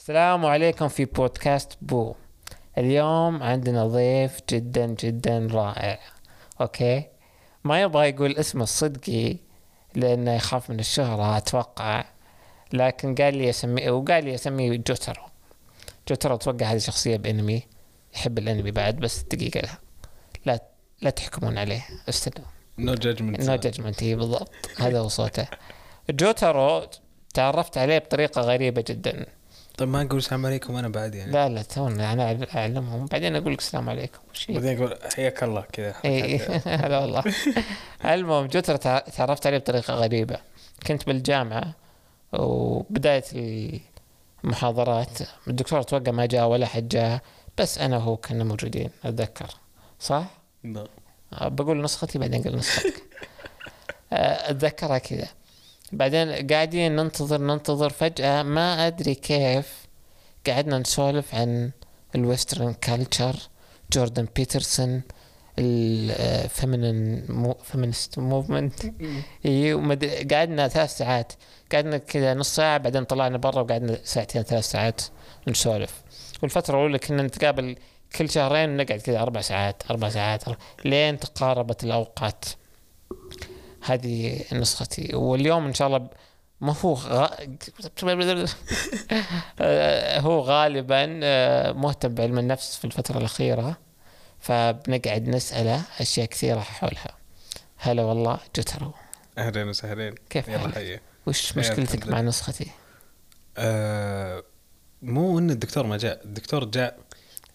السلام عليكم في بودكاست بو. اليوم عندنا ضيف جدا جدا رائع. أوكي؟ ما يبغى يقول اسمه الصدقي لأنه يخاف من الشهرة أتوقع. لكن قال لي اسميه وقال لي أسميه جوترو. جوترو أتوقع هذه شخصية بأنمي يحب الأنمي بعد بس دقيقة لا. لا لا تحكمون عليه. استنوا. no judgment no judgment بالضبط. هذا هو صوته. جوترو تعرفت عليه بطريقة غريبة جدا. طيب ما نقول السلام عليكم أنا بعد يعني. لا لا تونا أنا أعلمهم. بعدين أقول لك السلام عليكم. وش؟ بعدين أقول حياك الله كذا. اي هلا والله. المهم جوتر تع- تعرفت عليه بطريقة غريبة. كنت بالجامعة وبداية المحاضرات الدكتور أتوقع ما جاء ولا حد جاء بس أنا وهو كنا موجودين أتذكر. صح؟ لا. بقول نسختي بعدين أقول نسختك. آه، أتذكرها كذا. بعدين قاعدين ننتظر ننتظر فجأة. ما أدري كيف قعدنا نسولف عن ال western culture جوردن بيترسون ال feminine feminist movement اي قعدنا ثلاث ساعات. قعدنا كذا نص ساعة بعدين طلعنا برا وقعدنا ساعتين ثلاث ساعات نسولف. والفترة الأولى كنا نتقابل كل شهرين نقعد كذا أربع ساعات أربع ساعات أربع لين تقاربت الأوقات. هذه نسختي واليوم إن شاء الله ما هو غ... هو غالبا آه، مهتم بعلم النفس في الفترة الأخيرة فبنقعد نسأله أشياء كثيرة حولها هلا والله جترو اهلين وسهلين كيف حالك؟ وش مشكلتك. مع نسختي؟ آه مو إن الدكتور ما جاء الدكتور جاء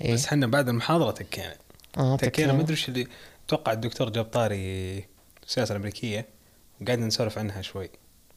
إيه؟ بس حنا بعد المحاضرة تكينا آه تكينا. ما أدري اللي أتوقع الدكتور جاب طاري السياسة الأمريكية وقعدنا نسولف عنها شوي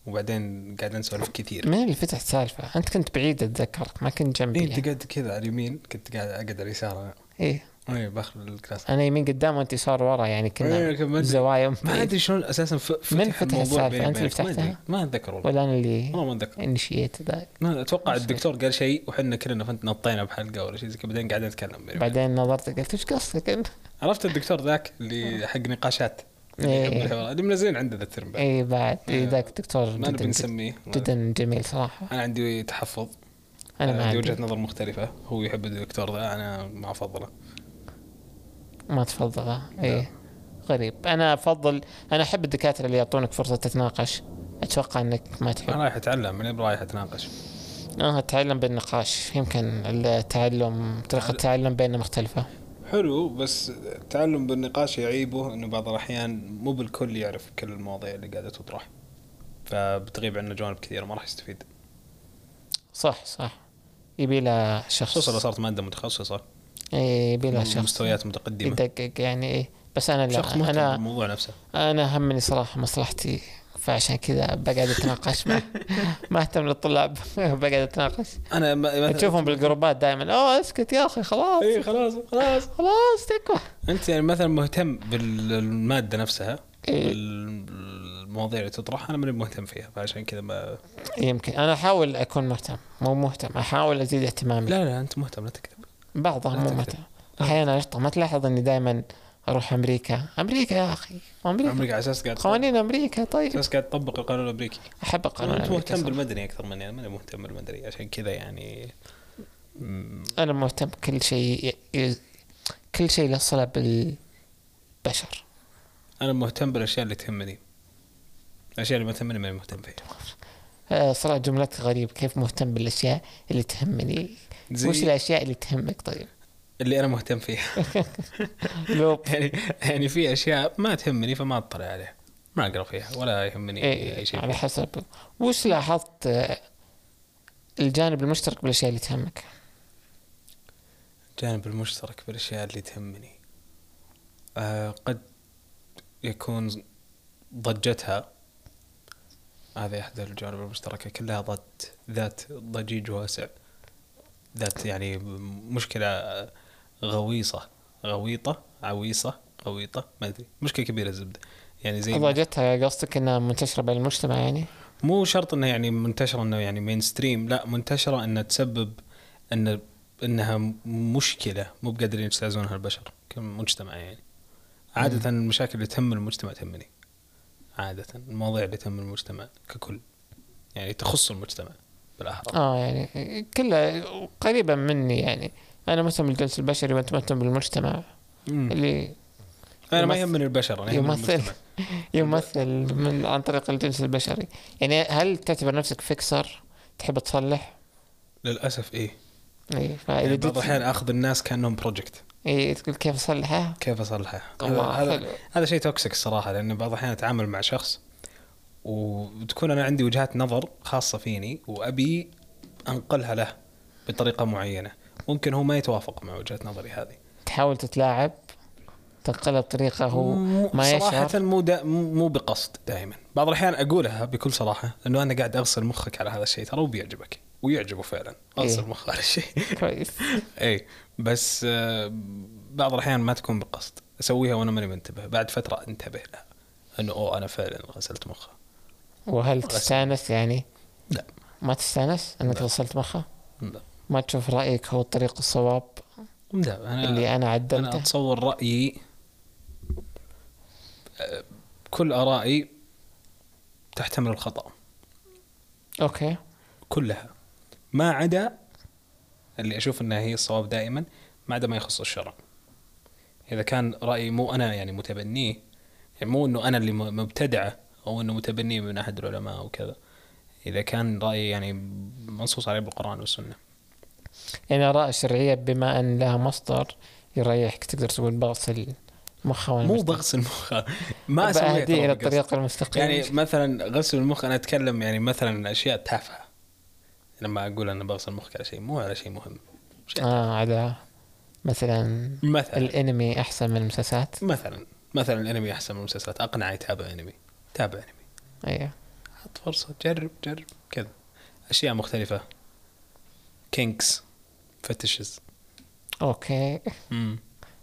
وبعدين قعدنا نسولف كثير مين اللي فتح سالفة؟ أنت كنت بعيد أتذكرك ما كنت جنبي إيه يعني. أنت قاعد كذا على اليمين كنت قاعد أقعد على اليسار أنا إيه اي بأخذ الكلاس أنا يمين قدام وأنت يسار ورا يعني إيه، كنا أدري- زوايا ما. أدري شلون أساسا فتح من فتح؟ بيني أنت اللي. فتحتها؟ ما أتذكر والله ولا أنا اللي والله ما أتذكر إنشيت ذاك ما أتوقع الدكتور قال شيء وحنا كلنا فانت نطينا بحلقة ولا شيء زي كذا بعدين قاعدين نتكلم بعدين نظرت قلت إيش قصدك أنت؟ عرفت الدكتور ذاك اللي حق نقاشات إيه. الحوار. اللي منزلين عنده ذا الترم بعد. اي بعد. إيه آه. ذاك دكتور ما نبي جدا نسميه. جدا جميل صراحة. أنا عندي تحفظ. أنا ما عندي عندي وجهة نظر مختلفة. هو يحب الدكتور ذا أنا ما أفضله. ما تفضل اي غريب. أنا أفضل أنا أحب الدكاترة اللي يعطونك فرصة تتناقش. أتوقع أنك ما تحب. أنا رايح أتعلم من رايح اتناقش آه التعلم بالنقاش. يمكن التعلم طريقة التعلم بيننا مختلفة. حلو بس التعلم بالنقاش يعيبه إنه بعض الأحيان مو بالكل يعرف كل المواضيع اللي قاعدة تطرح. فبتغيب عنه جوانب كثيرة ما راح يستفيد. صح صح. يبي له شخص خصوصا صارت مادة متخصصة. إيه، يبي له شخص. مستويات متقدمة. يدقق يعني إيه بس أنا شخص لا مهتم أنا بالموضوع نفسه. أنا همني صراحة مصلحتي فعشان كذا بقعد أتناقش مع ما اهتم للطلاب بقعد أتناقش. أنا ما تشوفهم بالجروبات دائما أوه اسكت يا أخي خلاص. اي خلاص خلاص. خلاص تكفى. أنت يعني مثلا مهتم بالمادة نفسها؟ إيه. بالمواضيع اللي تطرح أنا ماني مهتم فيها فعشان كذا ما يمكن. أنا أحاول أكون مهتم. مو مهتم. أحاول أزيد اهتمامي. لا لا أنت مهتم لا تكذب. بعضها لا مو. مهتم. أحيانا اشطح ما تلاحظ إني دائما أروح أمريكا. أمريكا يا أخي. أمريكا. عمرك على أساس قاعد قوانين أمريكا على طيب أساس قاعد تطبق القانون الأمريكي. أحب القانون أنت الأمريكي مهتم صراحة. بالمدني أكثر مني. أنا ماني مهتم بالمدني عشان كذا يعني. مم، أنا مهتم بكل شيء ي- كل شيء له صلة بالبشر. أنا مهتم بالأشياء اللي تهمني. الأشياء اللي ما تهمني ماني مهتم فيها. آه، صراحة جملتك غريب كيف مهتم بالأشياء اللي تهمني؟ زي؟ وش الأشياء اللي تهمك؟ طيب. اللي أنا مهتم فيها. يعني يعني في أشياء ما تهمني فما أطلع عليها. ما أقرأ فيها ولا يهمني إيه أي شيء. على. حسب. وش لاحظت آه، الجانب المشترك بالأشياء اللي تهمك؟ الجانب المشترك بالأشياء اللي تهمني. آه قد يكون ضجتها. هذا أحد الجوانب المشتركة كلها ضد ذات ضجيج واسع. ذات يعني مشكلة غويصة. غويطة عويصة غويطة ما أدري. مشكلة كبيرة الزبدة. يعني زي ضجتها قصدك إنها منتشرة بين المجتمع يعني؟ مو شرط انه يعني منتشرة إنه يعني مين ستريم لا منتشرة إنها تسبب إن إنها مشكلة. مو بقادرين يجتازونها البشر كمجتمع يعني. عادة المشاكل اللي تهم المجتمع تهمني. عادة المواضيع اللي تهم المجتمع ككل. يعني تخص المجتمع بالأحرى. آه يعني كلها قريبة مني يعني. أنا مهتم بالجنس البشري وأنت مهتم بالمجتمع. مم. اللي أنا ما يهمني البشر أنا يمثل. يمثل من عن طريق الجنس البشري. يعني هل تعتبر نفسك فيكسر؟ تحب تصلح؟ للأسف إيه. اي فإذا يعني بعض الأحيان أخذ الناس كأنهم project اي تقول كيف أصلحها؟ كيف اصلحه هذا هذا شيء toxic الصراحه لأن بعض الأحيان أتعامل مع شخص وتكون أنا عندي وجهات نظر خاصة فيني وأبي أنقلها له بطريقة معينة. ممكن هو ما يتوافق مع وجهة نظري هذه تحاول تتلاعب تنقلها بطريقة هو ما صراحة يشعر مو دا مو مو بقصد دائما بعض الأحيان أقولها بكل صراحة إنه أنا قاعد أغسل مخك على هذا الشيء ترى وبيعجبك ويعجبه فعلا أغسل إيه. مخ على الشيء كويس اي بس آه، بعض الأحيان ما تكون بقصد أسويها وأنا ماني منتبه بعد فترة انتبه لها إنه أوه أنا فعلا غسلت مخه وهل تستانس يعني؟ لا. ما تستانس إنك. غسلت مخه؟ لا ما تشوف رأيك هو الطريق الصواب لا أنا اللي أنا أنا عدلته؟ أتصور رأيي كل آرائي تحتمل الخطأ. أوكي. كلها. ما عدا اللي أشوف إنها هي الصواب دائما ما عدا ما يخص الشرع. إذا كان رأيي مو أنا يعني متبنيه يعني مو إنه أنا اللي مبتدعة أو إنه متبنيه من أحد العلماء أو كذا. إذا كان رأيي يعني منصوص عليه بالقرآن والسنة. يعني اراء شرعية بما أن لها مصدر يريحك تقدر تقول بغسل مخه وأنا مو. بغسل المخ ما اسويها إلى بقصد. الطريق المستقيم. يعني مثلا غسل المخ أنا أتكلم يعني مثلا أشياء تافهة. لما أقول أنا بغسل مخك على شيء مو على شيء مهم. شيء آه على مثلا مثلا. الأنمي أحسن من المسلسلات. مثلا. مثلا الأنمي أحسن من المسلسلات. أقنع يتابع أنمي. تابع أنمي. أيوه. حط فرصة. جرب جرب. كذا. أشياء مختلفة. كينكس فتشز أوكي. امم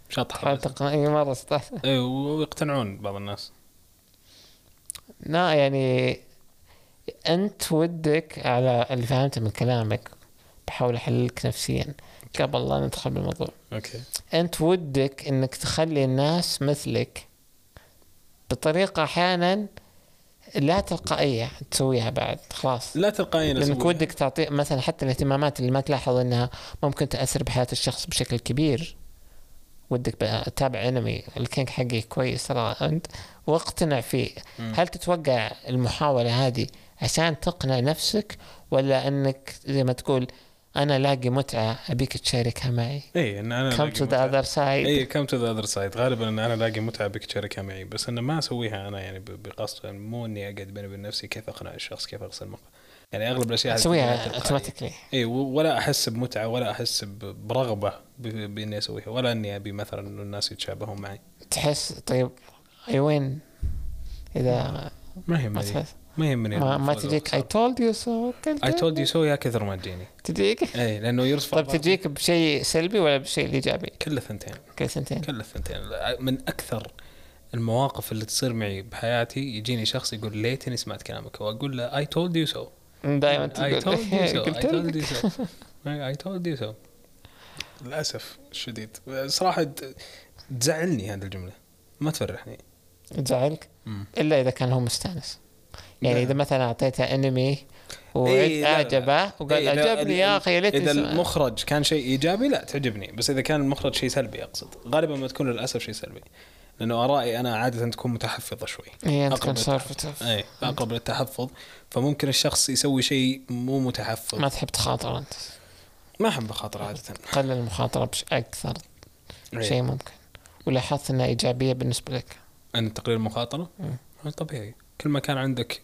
شطحه تحاول مرة استحسن اي ويقتنعون بعض الناس. لا يعني أنت ودك على اللي فهمته من كلامك بحاول أحللك نفسيا قبل لا ندخل بالموضوع. أوكي. أنت ودك إنك تخلي الناس مثلك بطريقة أحيانا لا تلقائية تسويها بعد خلاص لا تلقائيا لأنك. ودك تعطي مثلا حتى الاهتمامات اللي ما تلاحظ إنها ممكن تأثر بحياة الشخص بشكل كبير ودك تتابع انمي ال kink حقي كويس ترى أنت واقتنع فيه مم. هل تتوقع المحاولة هذه عشان تقنع نفسك ولا إنك زي ما تقول أنا لاقي متعة أبيك تشاركها معي. اي إن أنا to the متعة. other side. اي come to the other side غالبا إن أنا ألاقي متعة بك تشاركها معي. بس إنه ما أسويها أنا يعني بقصد يعني مو إني أقعد بيني وبين نفسي كيف أقنع الشخص كيف أغسل مخه يعني أغلب الأشياء تسويها. automatically اي ولا أحس بمتعة ولا أحس برغبة بإني أسويها ولا إني أبي مثلا انه الناس يتشابهون معي. تحس طيب اي وين إذا ما ما يهمني تحس. ما يهمني. ما, ما تجيك told you so قلت I told you so يا كثر ما تجيني. تجيك؟ اي لأنه يرفع طيب. تجيك بشيء سلبي ولا بشيء إيجابي؟ كل الثنتين. كل سنتين كل الثنتين. من أكثر المواقف اللي تصير معي بحياتي يجيني شخص يقول ليتني سمعت كلامك؟ واقول له I told you so. دائما I تقول. told you so I قلت told لك. you so. I told you so. للأسف الشديد صراحة تزعلني هذه الجملة. ما تفرحني. تزعلك؟ إلا إذا كان هو مستأنس. يعني لا. إذا مثلا أعطيته أنمي إيه،. وأعجبه وقال إيه، عجبني يا أخي يا ليتني اذا. المخرج كان شيء إيجابي لا تعجبني. بس إذا كان المخرج شيء سلبي أقصد. غالبا ما تكون للأسف شيء سلبي. لأنه آرائي أنا عاده تكون متحفظة شوي. اي أنت conservative اي أقرب للتحفظ. فممكن الشخص يسوي شيء مو متحفظ. ما تحب تخاطر أنت. ما أحب أخاطر عاده. قلل المخاطرة بش أكثر إيه. شيء ممكن. ولاحظت إنها إيجابية بالنسبة لك. ان تقليل المخاطره. هذا طبيعي. كل ما كان عندك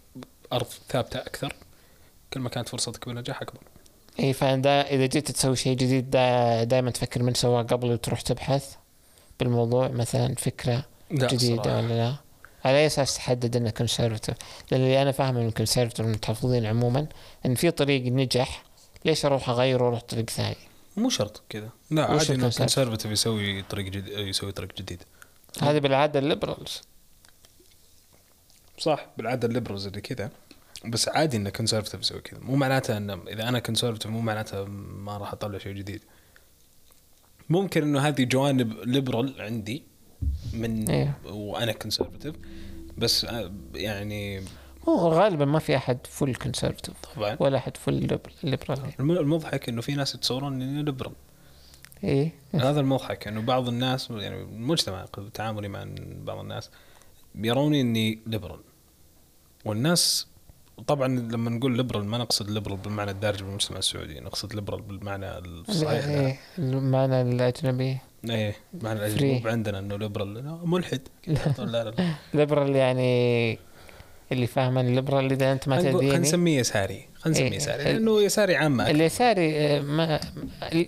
أرض ثابتة أكثر كل ما كانت فرصتك بالنجاح أكبر. اي فدا إذا جيت تسوي شيء جديد دا دائما تفكر من سواه قبل وتروح تبحث بالموضوع مثلا فكرة لا جديدة صراحة. ولا لا؟ على أي أساس تحدد انه conservative لأن اللي أنا فاهمه من ال conservative المتحفظين عموما إن في طريق نجح ليش أروح اغيره وأروح طريق ثاني؟ مو شرط كذا. لا عادي إنه الconservative؟ كونسرفتيف يسوي طريق جديد يسوي طريق جديد. هذه بالعادة ال liberals صح. بالعادة ال liberals اللي كذا. بس عادي انه conservative يسوي كذا. مو معناته انه إذا أنا conservative مو معناته ما راح أطلع شيء جديد. ممكن إنه هذه جوانب liberal عندي من إيه. وأنا conservative بس آه، يعني هو غالبا ما في أحد full conservative طبعا. ولا أحد full liberal الم- المضحك إنه في ناس يتصورون إني liberal إيه. هذا المضحك إنه بعض الناس يعني المجتمع تعاملي مع بعض الناس يروني إني liberal والناس طبعا لما نقول liberal ما نقصد liberal بالمعنى الدارج بالمجتمع السعودي نقصد liberal بالمعنى الصحيح. إيه المعنى الأجنبي إيه معنى. الأجنبي عندنا إنه liberal ملحد لا لا liberal يعني اللي فاهمه ال liberal إذا أنت ما خلينا تديني نسميه يساري خلينا نسميه إيه. يساري ال- لأنه يساري عامه. اليساري ما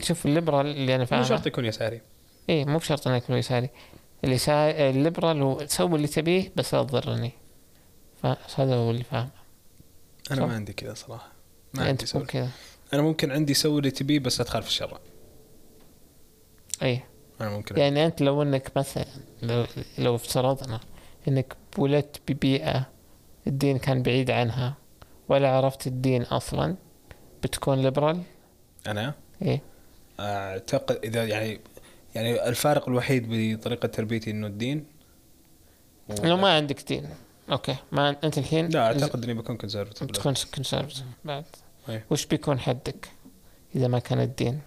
شوف ال liberal اللي أنا مو فاهمه شرط يكون يساري إيه مو بشرط إنه يكون يساري اليساري ال liberal هو سوي اللي تبيه بس لا تضرني فهذا هو اللي فاهمه أنا صح. ما عندي كذا صراحة. ما يعني عندي سوي كذا. أنا ممكن عندي سوي اللي تبيه بس ادخل في الشرع. إيه أنا ممكن يعني أنت لو إنك مثلا لو, لو افترضنا إنك ولدت ببيئة الدين كان بعيد عنها ولا عرفت الدين أصلا بتكون liberal أنا؟ إيه. أعتقد إذا يعني يعني الفارق الوحيد بطريقة تربيتي إنه الدين. لو ما عندك دين. okay ما انت الحين لا أعتقد إني بكون conservative بتكون conservative بعد. إيه. وش بيكون حدك إذا ما كان الدين؟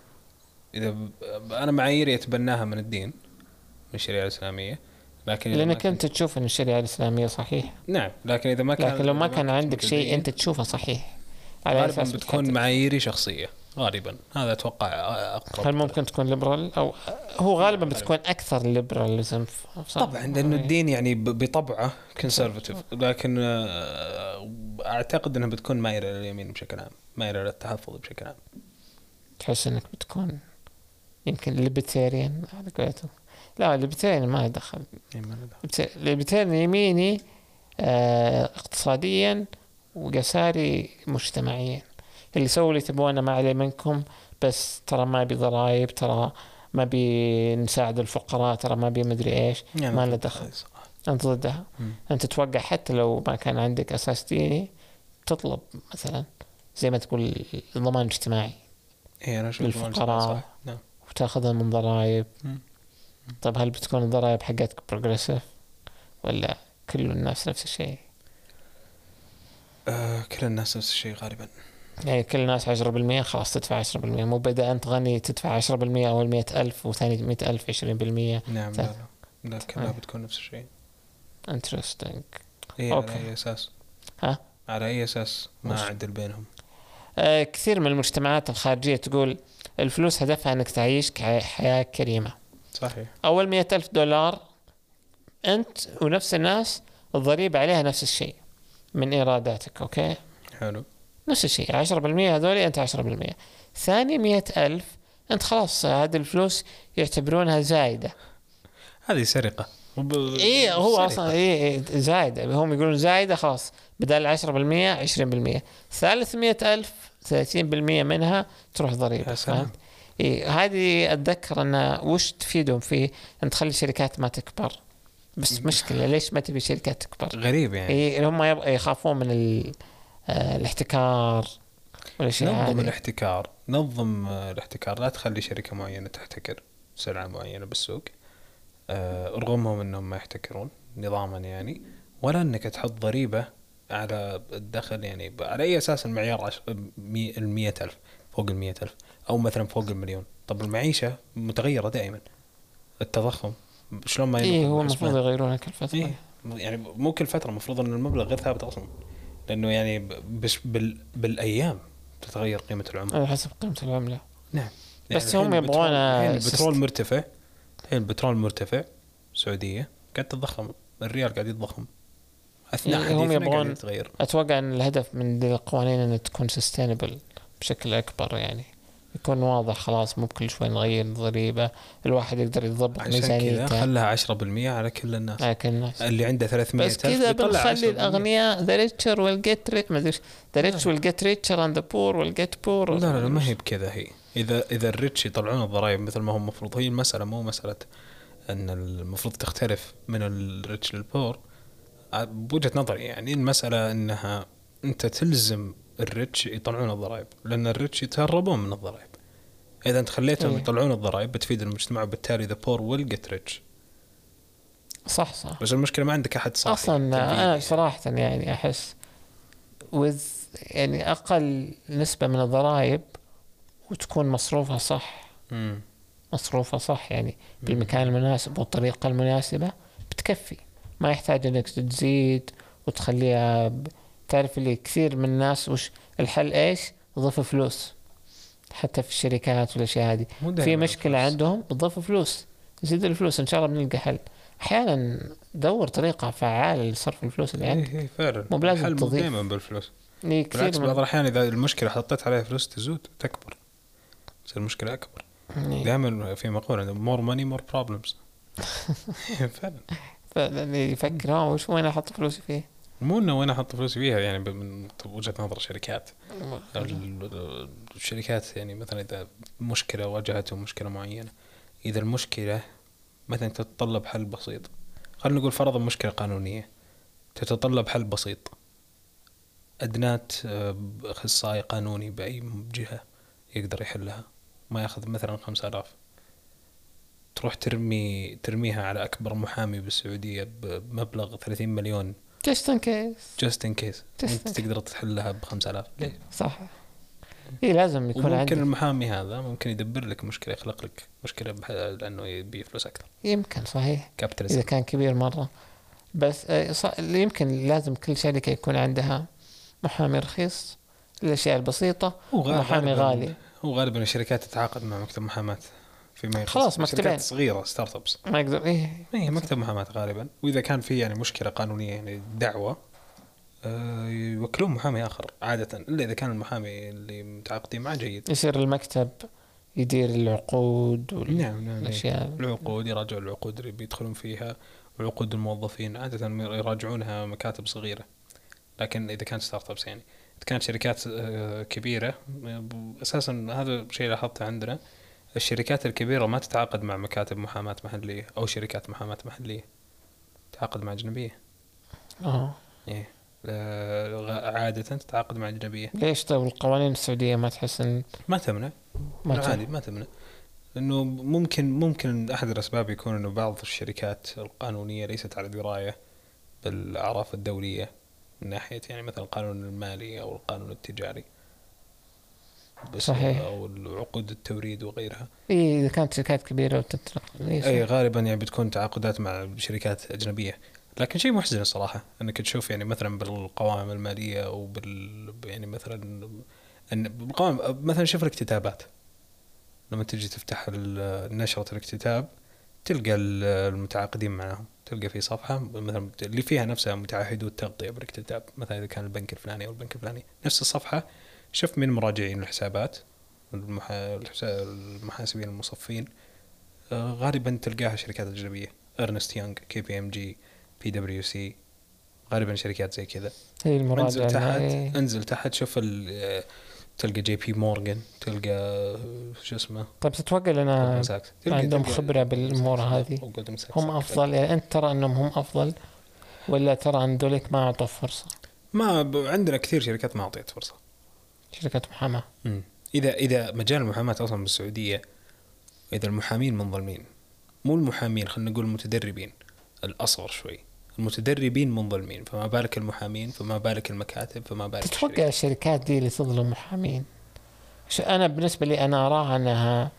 إذا ب... أنا معاييري اتبناها من الدين من الشريعة الإسلامية. لكن لأنك كان- أنت تشوف إن الشريعة الإسلامية صحيح نعم لكن إذا ما كان لكن لو ما كان عندك شيء أنت تشوفه صحيح. على أساس بتكون. معاييري شخصية. غالبا. هذا أتوقع أقرب. هل ممكن تكون ليبرال أو هو غالبا بتكون أكثر liberalism طبعا لأنه الدين يعني بطبعه conservative لكن آه، أعتقد إنها بتكون مايله لليمين بشكل عام مايله للتحفظ بشكل عام. تحس إنك بتكون يمكن libertarian على قولتهم. لا libertarian ما له دخل. ما له دخل. libertarian يميني آه اقتصاديا ويساري مجتمعيا. سووا اللي تبونه ما عليه منكم بس ترى ما بي ضرائب ترى ما بي نساعد الفقراء ترى ما بي مدري إيش يعني ما له دخل. أنت ضدها مم. أنت تتوقع حتى لو ما كان عندك أساس ديني تطلب مثلا زي ما تقول ضمان اجتماعي اي أنا أشوف للفقراء. نعم وتأخذها من ضرائب. طيب هل بتكون الضرائب حقتك progressive ولا كل الناس نفس الشيء آه كل الناس نفس الشيء غالبا يعني كل الناس عشرة بالمية خلاص تدفع عشرة بالمية مو بدأ أنت غني تدفع عشرة بالمية أول مئة ألف وثاني مئة ألف عشرين بالمية نعم صح. لا لا لا كلها آه. بتكون نفس الشيء interesting اي على okay. أي أساس ها؟ على أي أساس ما وش؟ اعدل بينهم آه كثير من المجتمعات الخارجية تقول الفلوس هدفها أنك تعيش حياة كريمة صحيح أول مئة ألف دولار أنت ونفس الناس الضريبة عليها نفس الشيء من إيراداتك أوكي حلو نفس الشيء عشرة بالمية هذول أنت عشرة بالمية. ثاني مئة ألف. أنت خلاص هذه الفلوس يعتبرونها زايدة. هذه سرقة. وب... إيه هو سرقة. أصلا إيه إيه زايدة. هم يقولون زايدة خلاص بدل عشرة بالمية عشرين بالمية. ثالث مئة ألف ثلاثين بالمية منها تروح ضريبة. يا سلام. فهمت؟ إيه هذه أتذكر أن وش تفيدهم فيه؟ أن تخلي الشركات ما تكبر. بس مشكلة ليش ما تبي الشركات تكبر؟ غريب يعني. إيه هم يبغى يخافون من ال- الاحتكار والاشياء نظم هذه؟ الاحتكار. نظم آه، الاحتكار. لا تخلي شركة معينة تحتكر سلعة معينة بالسوق. آه، ارغمهم إنهم ما يحتكرون نظاما يعني ولا إنك تحط ضريبة على الدخل يعني على أي أساس المعيار عش... مي... المية ألف فوق المية ألف أو مثلا فوق المليون. طب المعيشة متغيرة دائما. التضخم شلون ما ينظم هو؟ المفروض يغيرونه كل فترة. إيه يعني مو كل فترة المفروض إن المبلغ غير ثابت أصلا. لأنه يعني بس بال بالأيام تتغير قيمة العمله على حسب قيمة العملة. نعم. بس الحين هم البترول- يبغون البترول سيست- مرتفع. الحين البترول مرتفع. السعوديه قاعد تتضخم. الريال قاعد يتضخم. أثناء إيه، هم يبغون- يتغير. أتوقع إن الهدف من القوانين انها تكون sustainable بشكل أكبر يعني. يكون واضح خلاص مو بكل شوي نغير الضريبة الواحد يقدر يضبط عشان كذا ميزانيته خلها 10% على كل الناس. لكن الناس. اللي عنده 300 بس كذا بنخلي الأغنياء richer will get rich ما أدري will get richer and the poor will get poor لا لا لا ما هي بكذا هي. إذا إذا الريتش يطلعون الضرائب مثل ما هو المفروض هي المسألة مو مسألة إن المفروض تختلف من الريتش للبور بوجهة نظري يعني المسألة إنها أنت تلزم ال rich يطلعون الضرائب لأن ال rich يتهربون من الضرائب. إذا أنت خليتهم إيه. يطلعون الضرائب بتفيد المجتمع وبالتالي the poor will get rich صح صح. بس المشكلة ما عندك أحد صاحي. أصلا أنا يعني. صراحة يعني أحس with يعني أقل نسبة من الضرائب وتكون مصروفها صح. امم مصروفة صح يعني بالمكان المناسب والطريقة المناسبة بتكفي. ما يحتاج إنك تزيد وتخليها ب... تعرف اللي كثير من الناس وش الحل إيش؟ ضيف فلوس. حتى في الشركات والاشياء هذه. في مشكلة الفلوس. عندهم بتضيف فلوس. زيد الفلوس إن شاء الله بنلقى حل. أحيانا دور طريقة فعالة لصرف الفلوس اللي عندك. إيه إيه فعلا. مو بلازم الحل تضيف. دائما بالفلوس. إيه بالعكس كثير بعض من... الأحيان إذا المشكلة حطيت عليها فلوس تزود تكبر. تصير المشكلة أكبر. إيه. دائما في مقولة more money more problems فعلا. فعلا يفكر آه وش وين أحط فلوسي فيه؟ مو إنه وين أحط فلوسي فيها يعني من وجهة نظر الشركات ال- الشركات يعني مثلا إذا مشكلة واجهتهم مشكلة معينة إذا المشكلة مثلا تتطلب حل بسيط. خلينا نقول فرضا مشكلة قانونية تتطلب حل بسيط. أدنات آه، أخصائي قانوني بأي جهة يقدر يحلها. ما يأخذ مثلا خمسة آلاف. تروح ترمي ترميها على أكبر محامي بالسعودية بمبلغ 30 مليون just in case just in case in تقدر تحلها ب 5000 ليه؟ صح. اي لازم يكون عندك. المحامي هذا ممكن يدبر لك مشكلة يخلق لك مشكلة. لأنه يبي فلوس أكثر. يمكن صحيح. إذا capitalism كان كبير مرة. بس آه، يمكن لازم كل شركة يكون عندها محامي رخيص للأشياء البسيطة ومحامي غالي. هو غالبا الشركات تتعاقد مع مكتب محاماة. فيما يخص خلاص، مكتبين. صغيرة startups ما يقدر إيه. هي مكتب محاماه غالبا. وإذا كان في يعني مشكلة قانونية يعني دعوة آه، يوكلون محامي آخر عادة. إلا إذا كان المحامي اللي متعاقدين معه جيد. يصير المكتب يدير العقود نعم نعم إيه. والاشياء العقود يراجعوا العقود اللي بيدخلون فيها وعقود الموظفين عادة يراجعونها مكاتب صغيرة. لكن إذا كانت ستارت ابس يعني. إذا كانت شركات آه، كبيرة آه، أساسا هذا شيء لاحظته عندنا. الشركات الكبيرة ما تتعاقد مع مكاتب محاماة محلية أو شركات محاماة محلية. تتعاقد مع أجنبية. آه. إيه. عادة تتعاقد مع أجنبية. ليش؟ طيب القوانين السعودية ما تحس إن ما تمنع. ما تحس عادي ما تمنع. لأنه ممكن ممكن أحد الأسباب يكون إنه بعض الشركات القانونية ليست على دراية بالأعراف الدولية من ناحية يعني مثلا القانون المالي أو القانون التجاري. بس صحيح. أو العقود التوريد وغيرها. إيه إذا كانت شركات كبيرة صح. إي غالبا يعني بتكون تعاقدات مع شركات أجنبية. لكن شيء محزن الصراحة إنك تشوف يعني مثلا بالقوائم المالية أو بال يعني مثلا إن بالقوائم مثلا شوف الاكتتابات. لما تجي تفتح نشرة الاكتتاب تلقى ال- المتعاقدين معهم تلقى في صفحة مثلا اللي فيها نفسها متعهدو التغطية بالاكتتاب. مثلا إذا كان البنك الفلاني أو البنك الفلاني نفس الصفحة شوف من مراجعين الحسابات المحا... الحسا- المحاسبين المصفين آه، غالبا تلقاها شركات أجنبية ارنست يونغ كي بي ام جي بي دبليو سي غالبا شركات زي كذا. هي المراجعة انزل تحت إيه. انزل تحت شوف تلقى جي بي مورغان تلقى آه، شو اسمه؟ طيب تتوقع لنا. عندهم خبرة بالأمور هذه. هم أفضل؟ يعني أنت ترى إنهم هم أفضل ولا ترى ان ذوليك ما اعطوا فرصة؟ ما ب... عندنا كثير شركات ما أعطيت فرصة. شركة محاماة. مم. إذا إذا مجال المحاماة أصلا بالسعودية إذا المحامين منظلمين مو المحامين خلينا نقول المتدربين. الأصغر شوي. المتدربين منظلمين فما بالك المحامين فما بالك المكاتب فما بالك تتوقع الشركات. الشركات دي اللي تظلم محامين؟ أنا بالنسبة لي أنا أراها أنها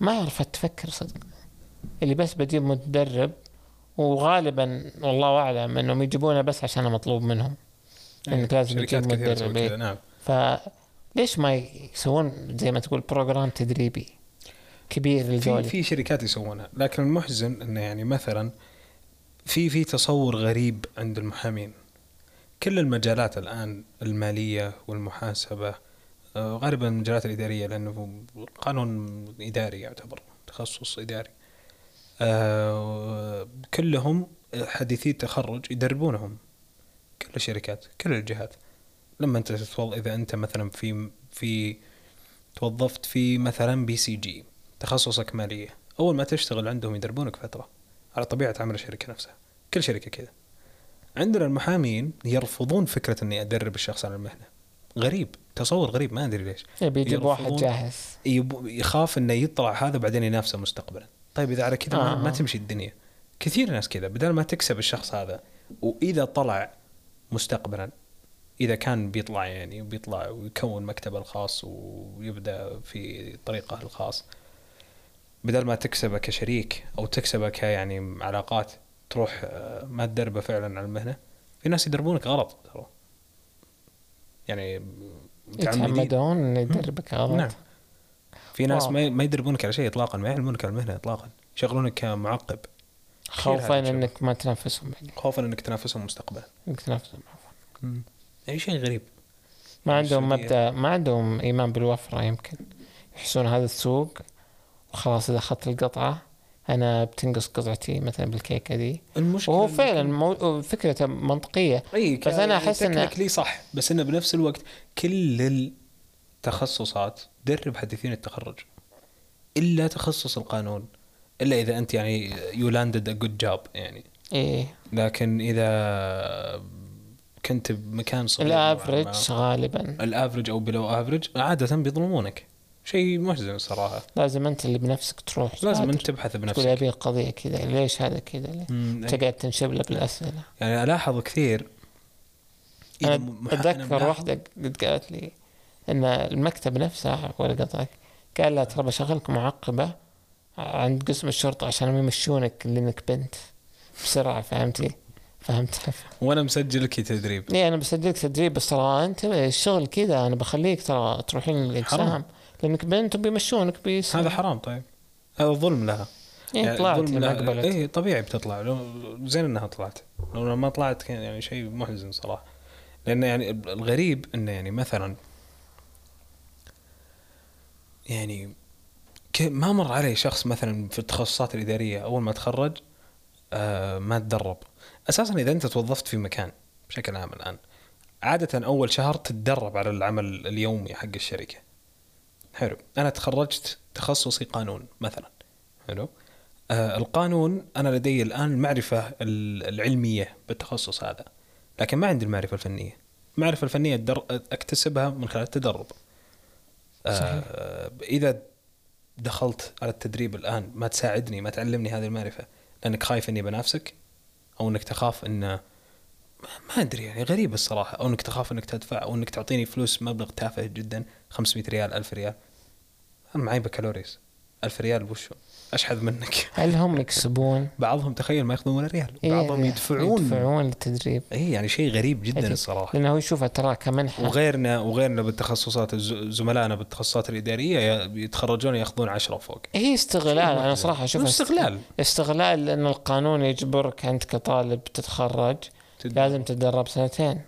ما عرفت تفكر صدق. اللي بس بجيب متدرب وغالبا والله أعلم إنهم يجيبونه بس عشان مطلوب منهم. إنك لازم شركات تجيب. كذا. نعم. فليش ما يسوون زي ما تقول بروجرام تدريبي كبير في للذول في شركات يسوونها لكن المحزن إنه يعني مثلا في في تصور غريب عند المحامين. كل المجالات الآن المالية والمحاسبة آه، غالبا المجالات الإدارية لأنه قانون إداري يعتبر تخصص إداري. آه، كلهم حديثي التخرج يدربونهم كل الشركات كل الجهات. لما انت تتوظ... إذا انت مثلا في في توظفت في مثلا BCG تخصصك ماليه أول ما تشتغل عندهم يدربونك فترة على طبيعة عمل الشركة نفسها كل شركة كذا عندنا المحامين يرفضون فكرة إني أدرب الشخص على المهنة. غريب تصور غريب ما أدري ليش. يبي يجيب واحد. جاهز. يخاف إنه يطلع هذا بعدين ينافسه مستقبلا. طيب إذا على كذا ما, آه. ما تمشي الدنيا. كثير ناس كذا بدل ما تكسب الشخص هذا وإذا طلع مستقبلا إذا كان بيطلع يعني بيطلع ويكون مكتبه الخاص ويبدأ في طريقه الخاص بدل ما تكسبه كشريك أو تكسبه كيعني علاقات تروح آه، ما تدربه فعلا على المهنة في ناس يدربونك غلط ترى. يعني يتعمدون إنه يدربك غلط. نعم. في ناس. ما ما يدربونك على شيء اطلاقا ما يعلمونك على المهنة اطلاقا يشغلونك كمعقب. خوفا. إنك ما تنافسهم بعدين. خوفا إنك تنافسهم مستقبلا. إنك تنافسهم عفواً. أي شيء غريب. ما عندهم السعودية. مبدا ما عندهم إيمان بالوفرة يمكن. يحسون هذا السوق وخلاص إذا أخذت القطعة أنا بتنقص قطعتي مثلا بالكيكة دي. المشكلة وهو فعلا مو... فكرته منطقية. أي بس أنا أحس إن- لي صح. بس إنه بنفس الوقت كل التخصصات درب حديثين التخرج. إلا تخصص القانون. إلا إذا أنت يعني you landed a good job يعني. إيه. لكن إذا كنت بمكان صغير ال average غالبا. ال average أو below average عادة بيظلمونك. شيء محزن صراحة. لازم أنت اللي بنفسك تروح. لازم. انت تبحث تقول بنفسك. أبي القضية كذا ليش هذا كذا؟ مم، إيه. تقعد تنشب له بالاسئله يعني ألاحظ كثير. أنا أتذكر واحدة قد قالت لي إن المكتب نفسه ولا قطعك قال لها ترى بشغلك معقبة عند قسم الشرطة عشان يمشونك لأنك بنت. بسرعة فهمتي؟ فهمت؟ وأنا مسجلك تدريب. ليه أنا بسجلك تدريب بس ترى أنت الشغل كذا أنا بخليك ترى تروحين الاجسام. لأنك بنت وبيمشونك بيس. هذا حرام طيب. هذا ظلم لها. إيه طلعت ظلم لها. قبلت إيه طبيعي بتطلع. لو زين إنها طلعت. لو ما طلعت كان يعني شيء محزن صراحة. لأن يعني الغريب إنه يعني مثلا يعني ما مر علي شخص مثلا في التخصصات الإدارية أول ما تخرج آه ما تدرب. أساسا إذا أنت توظفت في مكان بشكل عام الآن عادة أول شهر تتدرب على العمل اليومي حق الشركة. حلو. أنا تخرجت تخصصي قانون مثلا. حلو. آه القانون أنا لدي الآن المعرفه ال- العلمية بالتخصص هذا لكن ما عندي المعرفة الفنية. المعرفة الفنية الدر... أكتسبها من خلال التدرب. آه إذا دخلت على التدريب الآن ما تساعدني ما تعلمني هذه المعرفة لأنك خايف إني بنافسك أو إنك تخاف ان ما أدري يعني غريب الصراحة. أو إنك تخاف إنك تدفع أو إنك تعطيني فلوس مبلغ تافه جدا 500 ريال 1000 ريال. معي بكالوريوس 1000 ريال وشو؟ أشحذ منك. هل هم يكسبون؟ بعضهم تخيل ما يأخذون ولا ريال. إيه، بعضهم يدفعون. يدفعون للتدريب. اي يعني شيء غريب جدا عجيب. الصراحة. لأنه هو يشوفها ترى كمنحة. وغيرنا وغيرنا بالتخصصات زملائنا بالتخصصات الإدارية يتخرجون يأخذون 10 فوق. هي استغلال. أنا صراحة أشوفها استغلال. استغلال لأن القانون يجبرك أنت كطالب تتخرج تد- لازم تتدرب سنتين.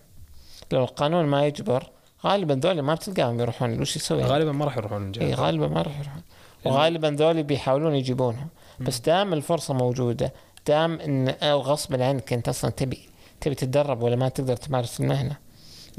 لو القانون ما يجبر غالبا ذولي ما بتلقاهم يروحون. وش يسوي؟ غالبا ما راح يروحون اي الجامعة غالبا ما راح يروحون. وغالبا ذولي بيحاولون يجيبونهم بس دام الفرصة موجودة دام إن غصبا عنك انت أصلا تبي تبي تتدرب ولا ما تقدر تمارس المهنه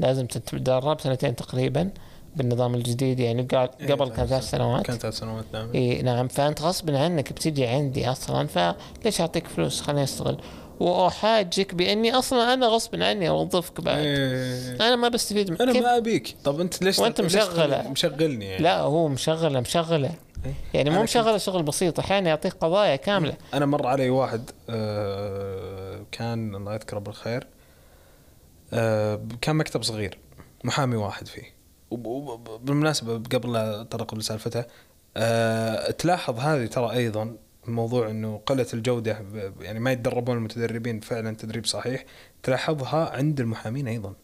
لازم تتدرب سنتين تقريبا بالنظام الجديد. يعني إيه، قبل كان ثلاث سنوات. كانت ثلاث سنوات نعم. إي نعم. فأنت غصبا عنك بتجي عندي أصلا. فليش أعطيك فلوس؟ خليني أشتغل. وأحاجك بإني أصلا أنا غصبا عني أوظفك بعد. إيه. أنا ما بستفيد من أنا ما أبيك. طب أنت ليش وأنت ليش مشغلة. مشغلني يعني؟ لا هو مشغلة مشغلة. يعني مو مشغله شغل بسيط أحيانا يعطيك قضايا كاملة. أنا مر علي واحد آه، كان الله يذكره بالخير آه، كان مكتب صغير محامي واحد فيه. وب- وب- بالمناسبة قبل لا اتطرق لسالفته آه، تلاحظ هذه ترى أيضا موضوع إنه قلة الجودة يعني ما يتدربون المتدربين فعلا تدريب صحيح تلاحظها عند المحامين أيضا.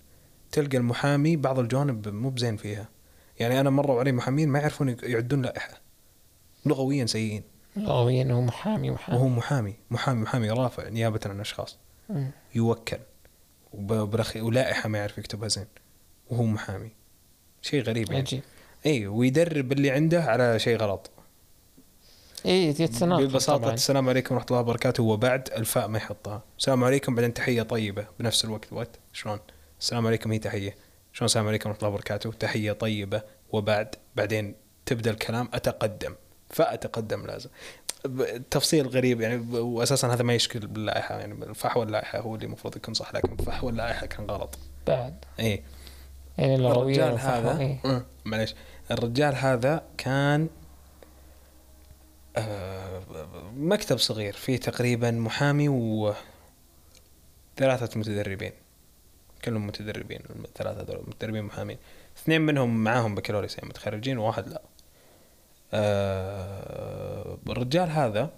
تلقى المحامي بعض الجوانب مو بزين فيها. يعني أنا مروا علي محامين ما يعرفون يعدون لائحة. لغويا سيئين. لغويا هو محامي محامي وهو محامي محامي محامي رافع نيابة عن أشخاص. مم. يوكل. وبرخي ولائحة ما يعرف يكتبها زين. وهو محامي. شيء غريب يعني. عجيب. اي ويدرب اللي عنده على شيء غلط. اي يتناقض ببساطة طبعا. السلام عليكم ورحمة الله وبركاته. وبعد الفاء ما يحطها. السلام عليكم بعدين تحية طيبة. بنفس الوقت وقت شلون؟ السلام عليكم هي تحية. شلون السلام عليكم ورحمة الله وبركاته؟ تحية طيبة. وبعد بعدين تبدأ الكلام أتقدم. فأتقدم لازم تفصيل غريب يعني واساسا هذا ما يشكل باللائحة يعني فحوى اللائحة هو اللي المفروض يكون صح لكن فحوى اللائحة كان غلط. بعد؟ اي يعني الرجال هذا إيه. أه، معليش. الرجال هذا كان آه، مكتب صغير فيه تقريبا محامي و ثلاثة متدربين. كلهم متدربين الثلاثه هذول متدربين محامين. اثنين منهم معاهم بكالوريوس يعني متخرجين وواحد لا. آه الرجال هذا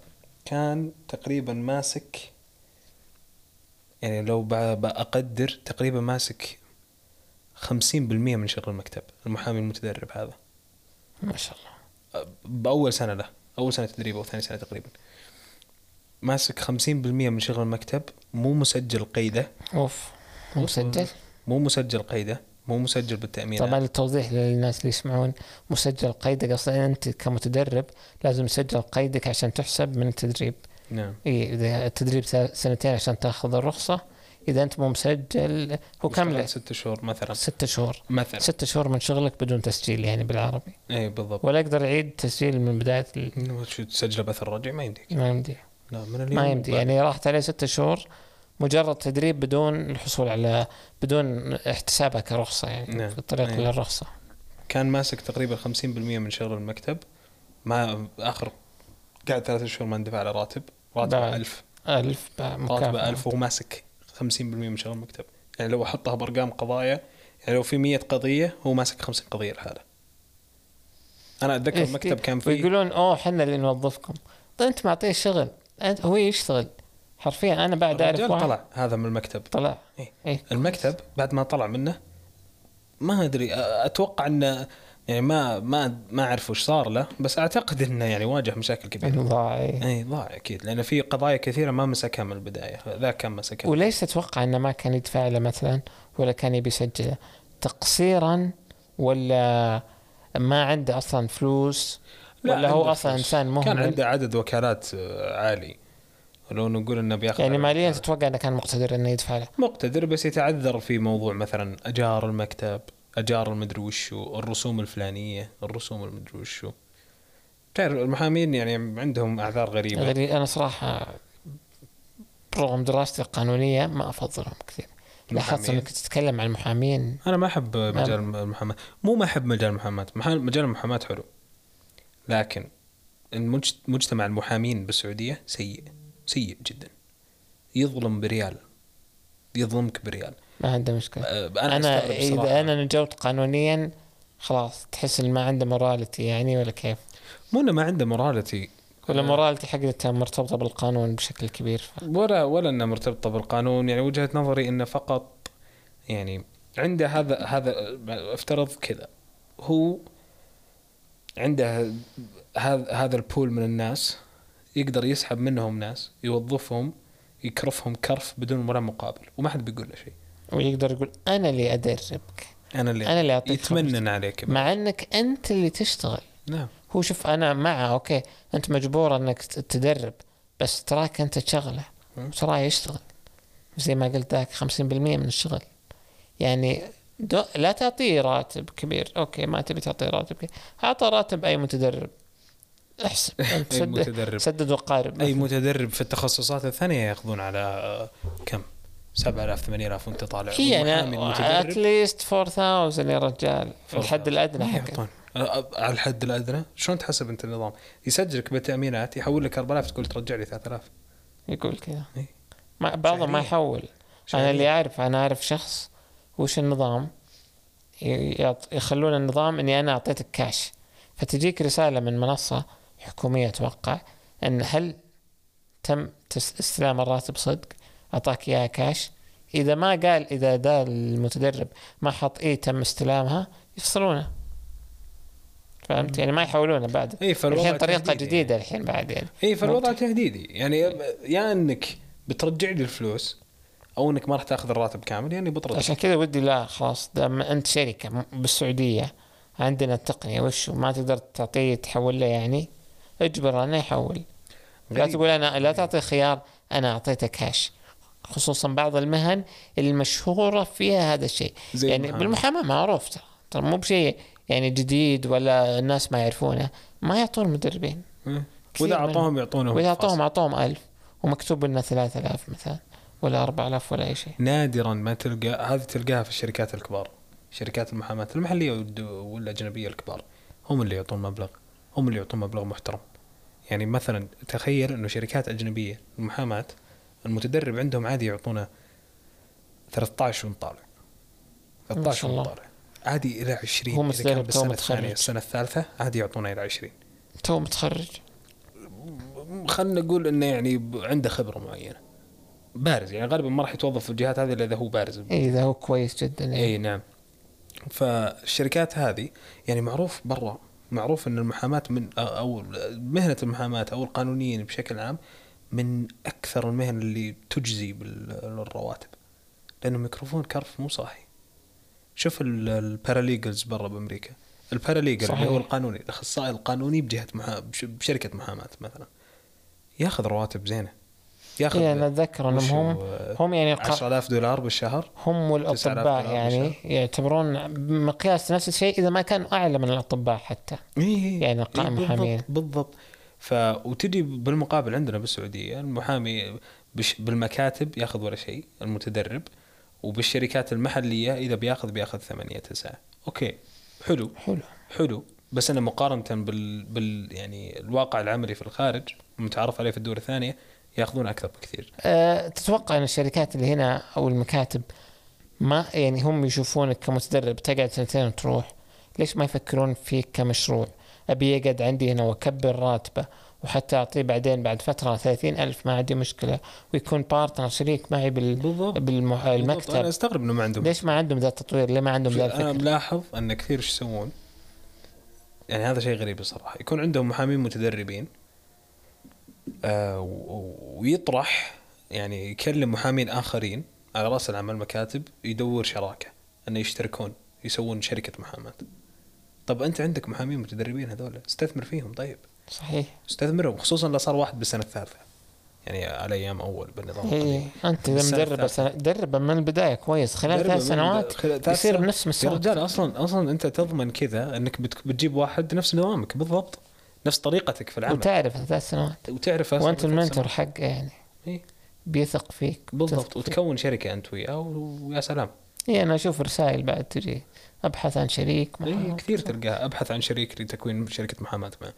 كان تقريبا ماسك يعني لو بأقدر تقريبا ماسك خمسين بالمية من شغل المكتب المحامي المتدرب هذا. ما شاء الله. بأول سنة له أول سنة تدريب أو ثاني سنة تقريبا. ماسك خمسين بالمية من شغل المكتب مو مسجل قيدة. أوف مو مسجل؟ مو مسجل قيدة. مو مسجل بالتأمينات. طبعا التوضيح للناس اللي يسمعون مسجل قيدك. أصلا أنت كمتدرب لازم تسجل قيدك عشان تحسب من التدريب. نعم. إي إذا التدريب سنتين عشان تأخذ الرخصة. إذا أنت مو مسجل هو كم ست شهور مثلا. ستة شهور. مثلا. ستة شهور من شغلك بدون تسجيل يعني بالعربي. إي بالضبط. ولا يقدر يعيد تسجيل من بداية ال... شو تسجله بث الرجعي ما يمديك. ما يمدي. لا من اليوم ما يمدي. يعني راحت عليه ستة شهور مجرد تدريب بدون الحصول على بدون احتسابها كرخصة يعني نعم. في الطريق أيوة. للرخصة. كان ماسك تقريبا 50% من شغل المكتب. ما آخر قاعد ثلاثة شهور ما اندفع له راتب راتبه بعد. 1000 ألف بقى راتبه مكافأة. 1000 وهو ماسك 50% من شغل المكتب. يعني لو أحطها بأرقام قضايا يعني لو في 100 قضية هو ماسك 50 قضية لحاله. أنا أتذكر المكتب كان فيه ويقولون أوه إحنا اللي نوظفكم. طيب أنت معطيه شغل. أنت هو يشتغل. حرفيا أنا بعد أعرف واحد طلع هذا من المكتب طلع إيه. إيه. المكتب بعد ما طلع منه ما أدري أتوقع إنه يعني ما ما ما أعرف وش صار له بس أعتقد إنه يعني واجه مشاكل كبيرة إنه ضاع إيه. اي ضاع أكيد لأن في قضايا كثيرة ما مسكها من البداية ذاك كان مسكها وليش تتوقع إنه ما كان يدفع له مثلا ولا كان يبي يسجله تقصيرا ولا ما عنده أصلا فلوس لا، ولا هو أصلا. إنسان مهمل كان عنده عدد وكالات آه، عالي ولو نقول إنه بياخذ يعني ماليا تتوقع إنه كان مقتدر إنه يدفع له؟ مقتدر بس يتعذر في موضوع مثلا أجار المكتب أجار المدري وشو الرسوم الفلانية الرسوم المدري وشو. تعرف المحامين يعني عندهم أعذار غريبة. غريب. أنا صراحة رغم دراستي القانونية ما أفضلهم كثير. لاحظت. إنك تتكلم عن المحامين. أنا ما أحب مجال المحاماة. مو ما أحب مجال المحاماة. محا- مجال المحاماة حلو. لكن المجت- مجتمع المحامين بالسعودية سيء. سيء جدا. يظلم بريال. يظلمك بريال. ما عنده مشكلة. أه، أنا, أستغرب إذا. أنا نجوت قانونيا خلاص تحس ان ما عنده morality يعني ولا كيف؟ مو إنه ما عنده morality ولا آه. morality حقته مرتبطة بالقانون بشكل كبير. ف... ولا ولا انها مرتبطة بالقانون. يعني وجهة نظري إنه فقط يعني عنده هذا هذا افترض كذا. هو عنده هذا هذا ال pool من الناس. يقدر يسحب منهم ناس يوظفهم يكرفهم كرف بدون ولا مقابل وما حد بيقول له شيء. ويقدر يقول أنا اللي أدربك. أنا اللي أنا اللي اعطيك خبرتي. يتمنن عليك. بعد. مع أنك أنت اللي تشتغل. نعم. هو شوف أنا معه okay أنت مجبور أنك تدرب بس تراك أنت تشغله. تراه يشتغل؟ زي ما قلت ذاك 50% من الشغل. يعني دو لا تعطيه راتب كبير. okay ما تبي تعطيه راتب كبير. أعطى راتب أي متدرب. احسب. متدرب. سدد وقارب أي. متدرب في التخصصات الثانية ياخذون على آه، كم؟ 7000 8000 وانت طالع هي المتدرب at least 4000 يا رجال. في الحد الأدنى حقه أه، على الحد الأدنى؟ شلون تحسب أنت النظام؟ يسجلك بالتأمينات يحول لك 4000 تقول ترجع لي 3000 يقول كذا. ما بعضهم ما. يحول. أنا. اللي أعرف أنا أعرف شخص وش النظام؟ يخلون النظام إني أنا أعطيتك كاش فتجيك رسالة من منصة حكوميه أتوقع أن هل تم استلام الراتب صدق أعطاك إياها كاش إذا ما قال إذا ده المتدرب ما حط إيه تم استلامها يفصلونه فهمت؟ يعني ما يحولونه بعد. اي فالوضع الحين طريقة تهديدي جديدة الحين بعد يعني. اي فالوضع تهديدي. يعني يا إنك بترجع لي الفلوس أو إنك ما راح تأخذ الراتب كامل يعني بطرد. عشان كذا ودي لا خلاص دام أنت شركة بالسعودية عندنا التقنية وش ما تقدر تعطيه تحول له يعني؟ اجبر انه يحول لا غريب. تقول أنا لا تعطي خيار أنا اعطيته كاش خصوصا بعض المهن المشهورة فيها هذا الشيء يعني المحامي. بالمحاماة معروف ترى مو بشيء يعني جديد ولا الناس ما يعرفونه ما يعطون المدربين إيه. وإذا. أعطوهم يعطونهم وإذا. أعطوهم أعطوهم ألف ومكتوب لنا 3000 مثلا ولا 4000 ولا أي شيء نادرا ما تلقى هذه تلقاها في الشركات الكبار شركات المحاماة المحلية والأجنبية الكبار هم اللي يعطون مبلغ هم اللي يعطون مبلغ محترم يعني مثلا تخيل إنه شركات أجنبية المحاماة المتدرب عندهم عادي يعطونه 13 وانت طالع 13 الله. مطالع. عادي إلى 20 هو متدرب تو بالسنه متخرج. الثانية السنة الثالثة عادي يعطونا إلى 20 تو متخرج؟ خلينا نقول إنه يعني عنده خبرة معينة. بارز يعني غالبا ما راح يتوظف في الجهات هذه إلا إذا هو بارز. اي إذا هو كويس جدا اي يعني. نعم. فالشركات هذه يعني معروف برا معروف إن المحاماة من أو مهنة المحاماة أو القانونيين بشكل عام من أكثر المهن اللي تجزي بالرواتب. لأنه يكرفون كرف مو صاحي. شوف ال- ال paralegals برا بأمريكا. ال paralegal اللي. هو القانوني الأخصائي القانوني بجهة محا... بش- بشركة محاماة مثلا ياخذ رواتب زينة. ياخذ أنا أتذكر أنهم هو؟ هم يعني الق- 10000 دولار بالشهر؟ هم 9000 والاطباء يعني يعتبرون بمقياس نفس الشيء إذا ما كانوا أعلى من الأطباء حتى. إيه يعني قائم بالضبط- محامين. بالضبط. ف وتجي بالمقابل عندنا بالسعودية المحامي بش بالمكاتب ياخذ ولا شيء المتدرب. وبالشركات المحلية إذا بياخذ بياخذ ثمانية تسعة أوكي حلو. حلو. حلو. بس أنا مقارنة بال, بال يعني الواقع العملي في الخارج المتعارف عليه في الدول الثانية ياخذون أكثر بكثير. أه تتوقع إن الشركات اللي هنا أو المكاتب ما يعني هم يشوفونك كمتدرب تقعد سنتين وتروح ليش ما يفكرون فيك كمشروع؟ أبي يقعد عندي هنا وأكبر راتبه وحتى أعطيه بعدين بعد فترة ثلاثين ألف ما عندي مشكلة. ويكون partner شريك معي بال بالضبط. أنا بالمكتب أستغرب إنه ما عندهم. ليش ما عندهم ذا التطوير؟ ليه ما عندهم ذا أنا الفكر ملاحظ إن كثير إيش يسوون؟ يعني هذا شيء غريب الصراحه يكون عندهم محامين متدربين ويطرح يعني يكلم محامين آخرين على رأس العمل مكاتب يدور شراكة إنه يشتركون يسوون شركة محاماة. طب أنت عندك محامين متدربين هذول استثمر فيهم طيب. صحيح. استثمرهم خصوصا لو صار واحد بالسنه الثالثه يعني على أيام أول بالنظام إيه القديم أنت إذا السنة مدرب الثالثة. سنة دربه من البداية كويس. خلال ثلاث سنوات يصير. بنفس يا مستواك رجال أصلا أصلا أنت تضمن كذا إنك بت- بتجيب واحد نفس نظامك بالضبط. نفس طريقتك في العمل. وتعرف ثلاث سنوات. وتعرف وأنت المنتور حقه يعني. إيه. بيثق فيك. بالضبط. وتكون شركة أنت وياه ويا سلام. اي أنا أشوف رسائل بعد تجي. أبحث عن شريك محامي. كثير تلقاها. أبحث عن شريك لتكوين شركة محاماة معه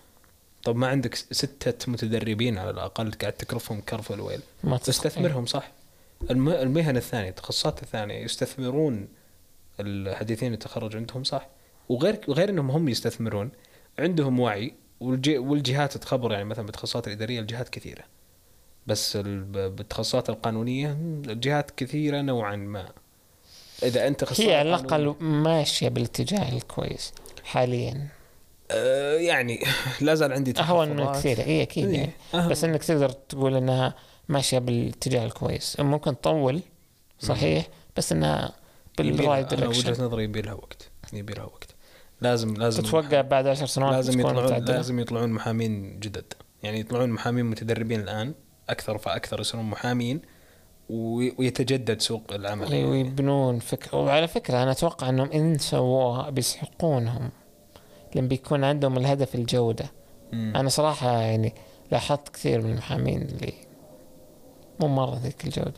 طب ما عندك ستة متدربين على الأقل قاعد تكرفهم كرف الويل. ما تستثمرهم صح. الم- المهن الثانية التخصصات الثانية يستثمرون الحديثين التخرج عندهم صح. وغير وغير إنهم هم يستثمرون عندهم وعي. والج- والجهات تخبر يعني مثلا بالتخصصات الإدارية الجهات كثيرة. بس بالتخصصات القانونية الجهات كثيرة نوعا ما. إذا أنت هي على الأقل ماشية بالاتجاه الكويس حاليا. آه يعني لا زال عندي أهون من. كثير اي أكيد إيه، يعني. بس إنك تقدر تقول إنها ماشية بالاتجاه الكويس. ممكن تطول صحيح بس إنها بال right أنا direction وجهه نظري يبي لها وقت. يبي لها وقت. لازم لازم تتوقع بعد عشر سنوات لازم يطلعون متعدلة؟ لازم يطلعون محامين جدد. يعني يطلعون محامين متدربين الآن أكثر فأكثر يصيرون محامين وي- ويتجدد سوق العمل. اي ويبنون فكرة وعلى فكرة أنا أتوقع أنهم إن سووها بيسحقونهم لأن بيكون عندهم الهدف الجودة. مم. أنا صراحة يعني لاحظت كثير من المحامين اللي مو مرة ذيك الجودة.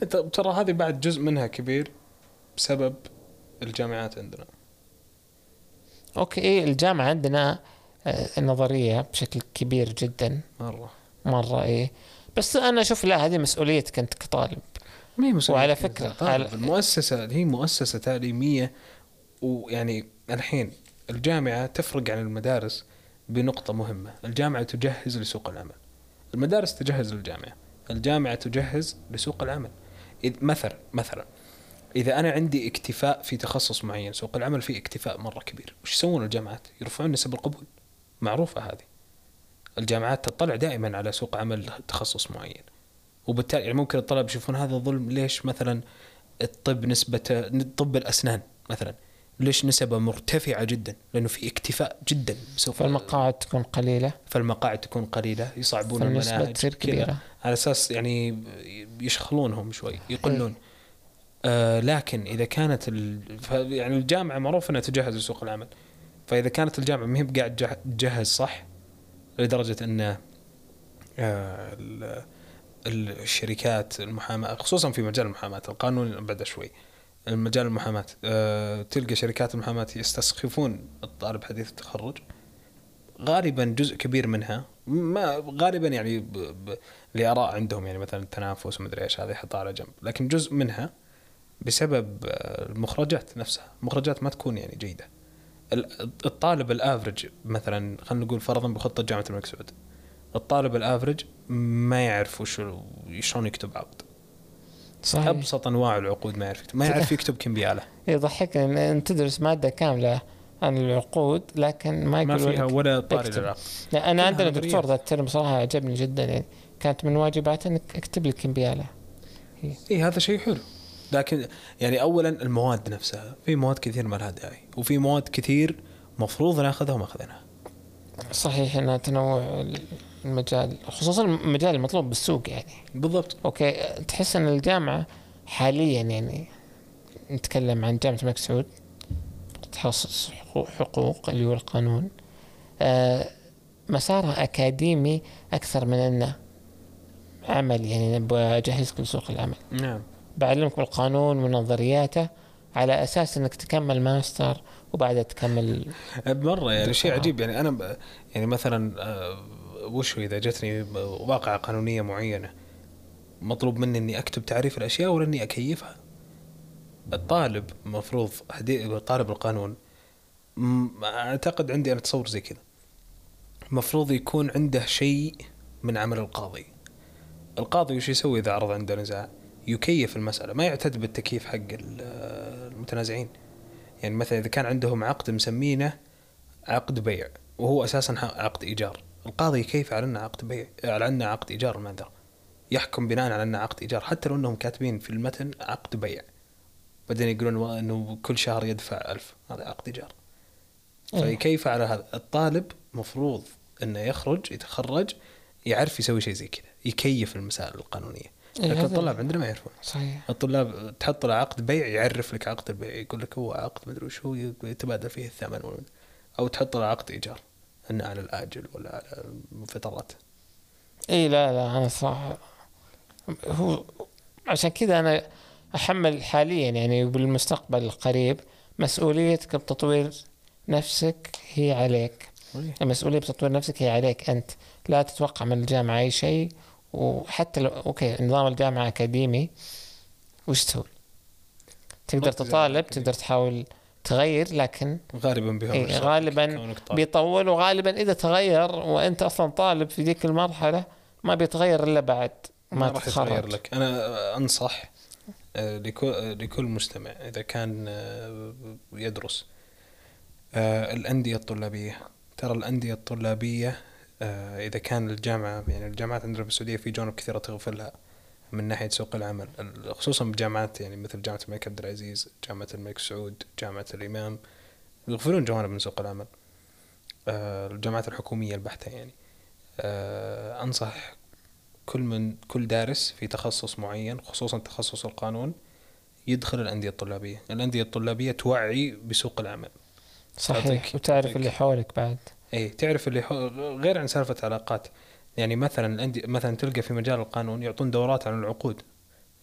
ت- ترى هذه بعد جزء منها كبير بسبب الجامعات عندنا. أوكي إيه الجامعة عندنا آه، النظرية بشكل كبير جدا. مرة. مرة إيه. بس أنا أشوف لا هذه مسؤوليتك أنت كطالب. ما هي مسؤولية وعلى طيب على- المؤسسة هي مؤسسة تعليمية ويعني الحين الجامعة تفرق عن المدارس بنقطة مهمة. الجامعة تجهز لسوق العمل. المدارس تجهز للجامعة. الجامعة تجهز لسوق العمل. مثلا مثلا إذا أنا عندي اكتفاء في تخصص معين سوق العمل فيه اكتفاء مرة كبير. وش يسوون الجامعات؟ يرفعون نسب القبول. معروفة هذه. الجامعات تطلع دائما على سوق عمل تخصص معين. وبالتالي يعني ممكن الطلاب يشوفون هذا ظلم ليش مثلا الطب نسبة طب الأسنان مثلا ليش نسبة مرتفعة جدا؟ لأنه في اكتفاء جدا. بسوق فالمقاعد تكون قليلة. فالمقاعد تكون قليلة. يصعبون المناهج. كبيرة. على أساس يعني يشخلونهم شوي يقلون. آه لكن إذا كانت يعني الجامعة معروف أنها تجهز لسوق العمل. فإذا كانت الجامعة ما هي قاعد تجه- تجهز صح لدرجة أن آه ال- الشركات المحاماة خصوصا في مجال المحاماة القانون بعد شوي المجال المحاماة أه تلقى شركات المحاماة يستسخفون الطالب حديث التخرج. غالبا جزء كبير منها ما غالبا يعني لآراء عندهم يعني مثلا التنافس ومدري إيش هذا يحطها على جنب. لكن جزء منها بسبب آه، المخرجات نفسها. المخرجات ما تكون يعني جيدة. ال- الطالب الأفرج مثلا خلينا نقول فرضا بخطة جامعة الملك سعود. الطالب الأفرج ما يعرف وش شلون يكتب عقد صحيح. أبسط أنواع العقود ما يعرف يكتب. ما يعرف يكتب كمبيالة. يضحك. ان أنت تدرس مادة كاملة عن العقود لكن ما ما يقول فيها لك ولا طاري. للعقد. لا أنا عندنا. دكتور ذا الترم صراحة عجبني جدا. يعني كانت من واجباته إنك أكتب لي كمبيالة. اي إيه، هذا شيء حلو. لكن يعني اولا المواد نفسها في مواد كثير ما لها داعي وفي مواد كثير مفروض ناخذها وما أخذناها. صحيح ان تنوع المجال خصوصا المجال المطلوب بالسوق يعني. بالضبط. okay تحس إن الجامعة حاليا يعني نتكلم عن جامعة الملك سعود تخصص حقوق- حقوق اللي هو القانون. آه، مسارها أكاديمي أكثر من إنه عمل يعني نبغى اجهزك لسوق العمل. نعم. بعلمك بالقانون ونظرياته على أساس إنك تكمل ماستر وبعدها تكمل مرة يعني شيء. عجيب. يعني أنا ب- يعني مثلا آه، وش إذا جتني واقعة قانونية معينة مطلوب مني إني أكتب تعريف الأشياء ولا إني أكيفها؟ الطالب مفروض طالب القانون أعتقد عندي أنا تصور زي كذا. مفروض يكون عنده شيء من عمل القاضي. القاضي وش يسوي إذا عرض عنده نزاع؟ يكيف المسألة ما يعتد بالتكييف حق ال- المتنازعين. يعني مثلا إذا كان عندهم عقد مسمينه عقد بيع وهو أساسا عقد إيجار. القاضي كيف على إنه عقد بيع على إنه عقد إيجار المعذره يحكم بناء على إنه عقد إيجار حتى لو إنهم كاتبين في المتن عقد بيع. بعدين يقولون إنه كل شهر يدفع ألف هذا عقد إيجار. إيه. فكيف على هذا. الطالب مفروض إنه يخرج يتخرج يعرف يسوي شيء زي كذا يكيف المسائل القانونية. لكن هذا- الطلاب عندنا ما يعرفون. صحيح. الطلاب تحط له عقد بيع يعرف لك عقد البيع يقول لك هو عقد مدري وش هو يتبادل فيه الثمن أو تحط له عقد إيجار إنه على الآجل ولا على فترات اي لا لا أنا صراحة هو عشان كذا أنا أحمل حاليا يعني بالمستقبل القريب مسؤوليتك بتطوير نفسك هي عليك. المسؤولية بتطوير نفسك هي عليك أنت. لا تتوقع من الجامعة أي شيء وحتى لو okay نظام الجامعة اكاديمي وش تسوي؟ تقدر تطالب أكاديمي. تقدر تحاول تغير لكن غالبا بها إيه، غالباً. بيطول وغالبا إذا تغير وأنت أصلا طالب في ذيك المرحلة ما بيتغير إلا بعد ما راح يتغير لك أنا أنصح آه، لكل آه، لكل مستمع إذا كان آه، يدرس الأندية الطلابية ترى الأندية الطلابية إذا كان الجامعة يعني الجامعات عندنا في السعودية في جوانب كثيره تغفل لها من ناحية سوق العمل ال- خصوصا بجامعات يعني مثل جامعة الملك عبد العزيز جامعة الملك سعود جامعة الإمام يغفلون جوانب من سوق العمل. آه، الجامعات الحكومية البحتة يعني. آه، أنصح كل من كل دارس في تخصص معين خصوصا تخصص القانون يدخل الأندية الطلابية. الأندية الطلابية توعي بسوق العمل. صحيح وتعرف. اللي حولك بعد. أي تعرف اللي حو... غير عن سالفة علاقات يعني مثلا الأندية مثلا تلقى في مجال القانون يعطون دورات عن العقود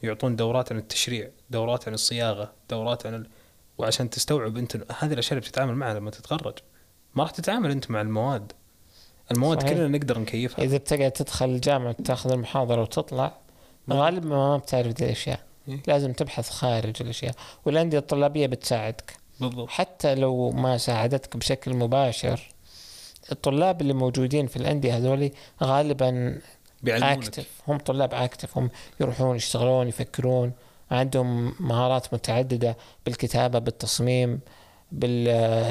يعطون دورات عن التشريع دورات عن الصياغة دورات عن ال... وعشان تستوعب أنت هذه الأشياء اللي بتتعامل معها لما تتخرج. ما راح تتعامل أنت مع المواد. المواد صحيح. كلنا نقدر نكيفها. إذا بتقعد تدخل الجامعة وتاخذ المحاضرة وتطلع غالبا ما بتعرف ذي الأشياء. إيه. لازم تبحث خارج الأشياء. والأندية الطلابية بتساعدك. بالضبط. حتى لو ما ساعدتك بشكل مباشر الطلاب اللي موجودين في الأندية هذول غالبا اكتف هم طلاب اكتف هم يروحون يشتغلون يفكرون. عندهم مهارات متعددة بالكتابة بالتصميم بالنقاشات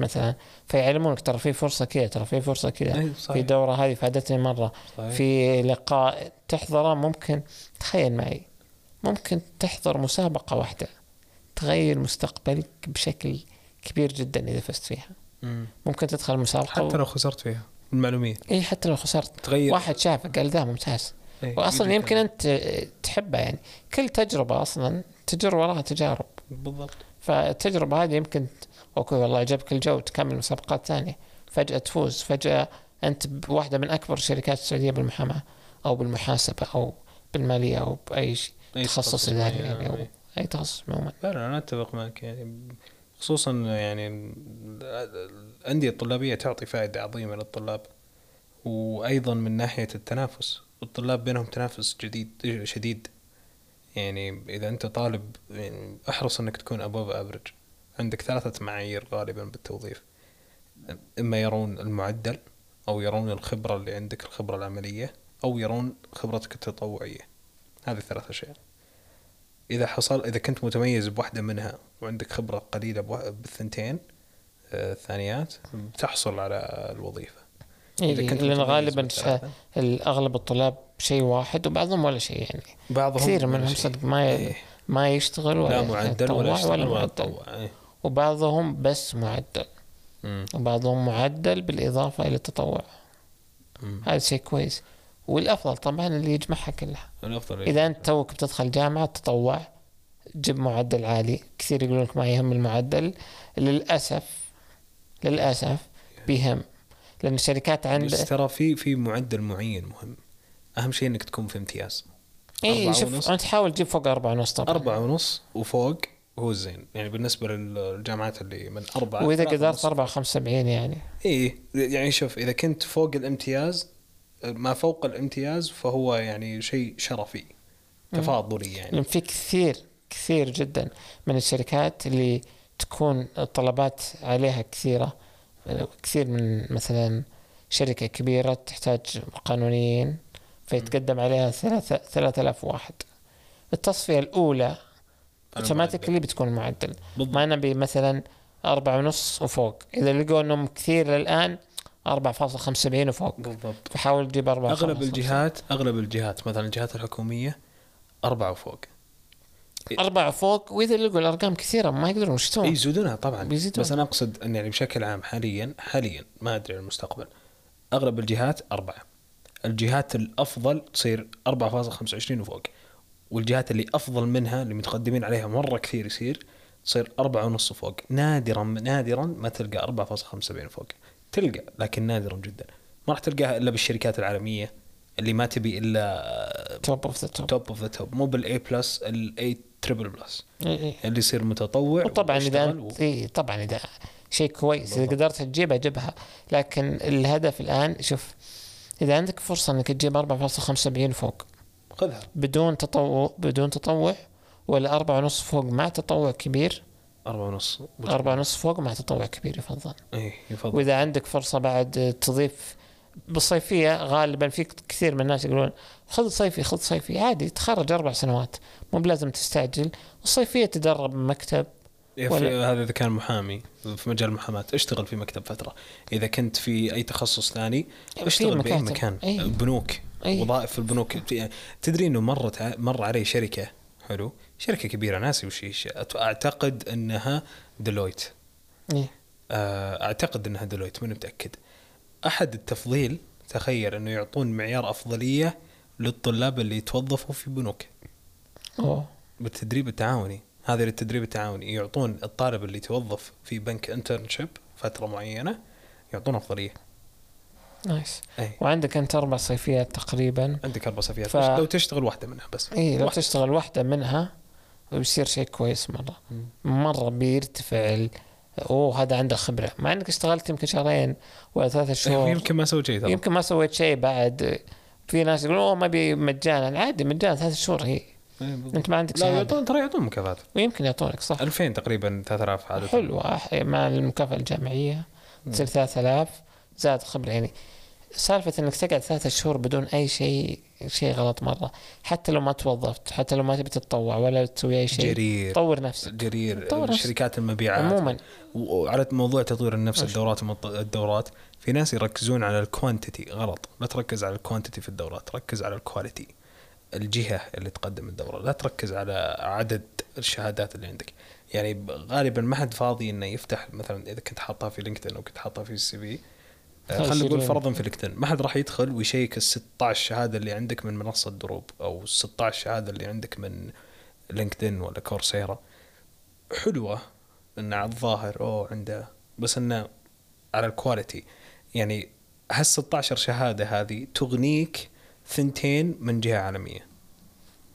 مثلا. فيعلمونك ترى في فرصة كذا ترى في فرصة كذا. أي في دورة هذه فادتني مرة. صحيح. في لقاء تحضره ممكن تخيل معي ممكن تحضر مسابقة واحدة تغير مستقبلك بشكل كبير جدا إذا فزت فيها. ممكن تدخل مسابقه حتى لو خسرت فيها المعلومية إي حتى لو خسرت. تغير. واحد شافك قال ذا ممتاز. إيه، واصلا يمكن. أنت تحبها يعني. كل تجربة أصلا تجر وراها تجارب. بالضبط. فالتجربة هذه يمكن okay والله عجبك الجو تكمل مسابقات ثانية. فجأة تفوز. فجأة أنت بواحدة من أكبر الشركات السعودية بالمحاماة أو بالمحاسبة أو بالمالية أو بأي شيء. تخصص إداري معين، يعني أو. إي. تخصص عموما. فعلا أنا أتفق معك يعني. خصوصا يعني الأندية الطلابية تعطي فائدة عظيمة للطلاب وأيضا من ناحية التنافس الطلاب بينهم تنافس جديد شديد. يعني إذا أنت طالب يعني أحرص إنك تكون ابوف افريج عندك ثلاثة معايير غالبا بالتوظيف. إما يرون المعدل أو يرون الخبرة اللي عندك الخبرة العملية أو يرون خبرتك التطوعية. هذه الثلاث أشياء. إذا حصل إذا كنت متميز بواحدة منها وعندك خبرة قليلة بالثنتين آه، الثانيات بتحصل على الوظيفة إذا إيه كنت لأن غالبا أغلب الطلاب شيء واحد وبعضهم ولا شيء يعني بعضهم كثير منهم. صدق ما ي- إيه. ما يشتغل ولا لا معدل ولا يشتغل ولا معدل إيه. وبعضهم بس معدل مم. وبعضهم معدل بالإضافة إلى التطوع. هذا شيء كويس والأفضل طبعا اللي يجمعها كلها. الافضل إذا أنت توك بتدخل جامعة تطوع جيب معدل عالي. كثير يقولون لك ما يهم المعدل. للأسف للأسف بيهم. لأن الشركات عند ترى في في معدل معين مهم. أهم شيء إنك تكون في امتياز. أربعة شوف ونص. أنت حاول تجيب فوق أربعة ونص طبعا. أربعة ونص وفوق هو الزين. يعني بالنسبة للجامعات اللي من أربعة وإذا قدرت. أربعة خمسة سبعين يعني. إيه يعني شوف إذا كنت فوق الامتياز ما فوق الامتياز فهو يعني شيء شرفي تفاضلي يعني. يعني. في كثير كثير جدا من الشركات اللي تكون الطلبات عليها كثيرة. كثير من مثلا شركة كبيرة تحتاج قانونيين فيتقدم عليها ثلاثة ثلاثة آلاف واحد. التصفية الأولى اوتوماتيكلي بتكون معدل. ما نبي مثلا أربعة ونص وفوق. إذا لقوا أنهم كثير الآن 4.75 وفوق. بالضبط. فحاول تجيب 4 أغلب الجهات أغلب الجهات مثلا الجهات الحكومية أربعة وفوق. أربعة وفوق وإذا لقوا الأرقام كثيرة ما يقدرون يشتون يزودونها طبعا. بيزيدون. بس أنا أقصد أن يعني بشكل عام حاليا حاليا ما أدري عن المستقبل. أغلب الجهات أربعة. الجهات الأفضل تصير 4.25 وفوق. والجهات اللي أفضل منها اللي متقدمين عليها مرة كثير يصير تصير أربعة ونص فوق نادرا نادرا ما تلقى 4.75 فوق تلقى لكن نادرا جدا. ما راح تلقاها إلا بالشركات العالمية اللي ما تبي إلا توب اوف ذا توب توب اوف ذا توب مو بالاي بلس الاي تريبل بلس. اللي يصير متطوع وطبعا إذا انت إيه طبعا إذا شيء كويس إذا. قدرت تجيبها جيبها. لكن الهدف الآن شوف إذا عندك فرصة إنك تجيب 4.75 فوق خذها. بدون تطوع بدون تطوع ولا أربعة ونص فوق مع تطوع كبير أربعة ونص. أربعة ونص فوق مع تطوع كبير يفضل. إيه يفضل. وإذا عندك فرصة بعد تضيف بالصيفية غالبا في كثير من الناس يقولون خذ صيفي خذ صيفي. عادي تخرج أربع سنوات مو بلازم تستعجل. الصيفية تدرب بمكتب إيه، في ولا- هذا إذا كان محامي في مجال المحاماه اشتغل في مكتب فترة. إذا كنت في أي تخصص ثاني في اشتغل بأي مكاتب. مكان. أي. بنوك أي. وظائف في البنوك. في- تدري إنه مرت مر علي شركة حلو شركة كبيرة ناسي وش أعتقد إنها ديلويت. إيه. آه، أعتقد إنها ديلويت ماني متأكد. أحد التفضيل تخيل إنه يعطون معيار أفضلية للطلاب اللي يتوظفوا في بنوك. أوه. بالتدريب التعاوني. هذا للتدريب التعاوني. يعطون الطالب اللي يتوظف في بنك internship فترة معينة يعطون أفضلية. نايس. اي وعندك أنت أربع صيفيات تقريبا. عندك أربع صفيات ف-. لو تشتغل واحدة منها بس. إيه لو واحدة. تشتغل واحدة منها بيصير شيء كويس مرة. مم. مرة بيرتفع. أوه هذا عنده خبرة. مع إنك اشتغلت يمكن شهرين ولا ثلاثة شهور. يمكن ما سويت شيء يمكن ما سويت شيء بعد. في ناس يقولون أوه ما بي مجانا. عادي مجانا ثلاثة شهور هي. إيه،. أنت ما عندك لا يعطون ترى يعطون مكافآت. ويمكن يعطونك صح. 2000 تقريبا 3000 عادة. حلو أح- مع المكافأة الجامعية. تصير 3000 زاد خبرة. يعني سالفة إنك تقعد ثلاثة شهور بدون أي شيء شيء غلط مرة. حتى لو ما توظفت حتى لو ما تبي تتطوع ولا تسوي أي شيء جرير. طور نفسك. جرير. طور. شركات المبيعات. عموما. وعلى موضوع تطوير النفس وش؟ الدورات الدورات في ناس يركزون على ال quantity غلط. لا تركز على ال quantity في الدورات ركز على ال quality الجهة اللي تقدم الدورة. لا تركز على عدد الشهادات اللي عندك. يعني غالبا ما حد فاضي إنه يفتح مثلا إذا كنت حاطها في LinkedIn أو كنت حاطها في ال CV خلينا نقول. فرضا في LinkedIn ما حد راح يدخل ويشيك ال 16 شهاده اللي عندك من منصة دروب أو ال 16 شهاده اللي عندك من LinkedIn ولا Coursera. حلوة انه على الظاهر أوه عنده بس إنه على ال quality يعني هال 16 شهادة هذه تغنيك ثنتين من جهة عالمية.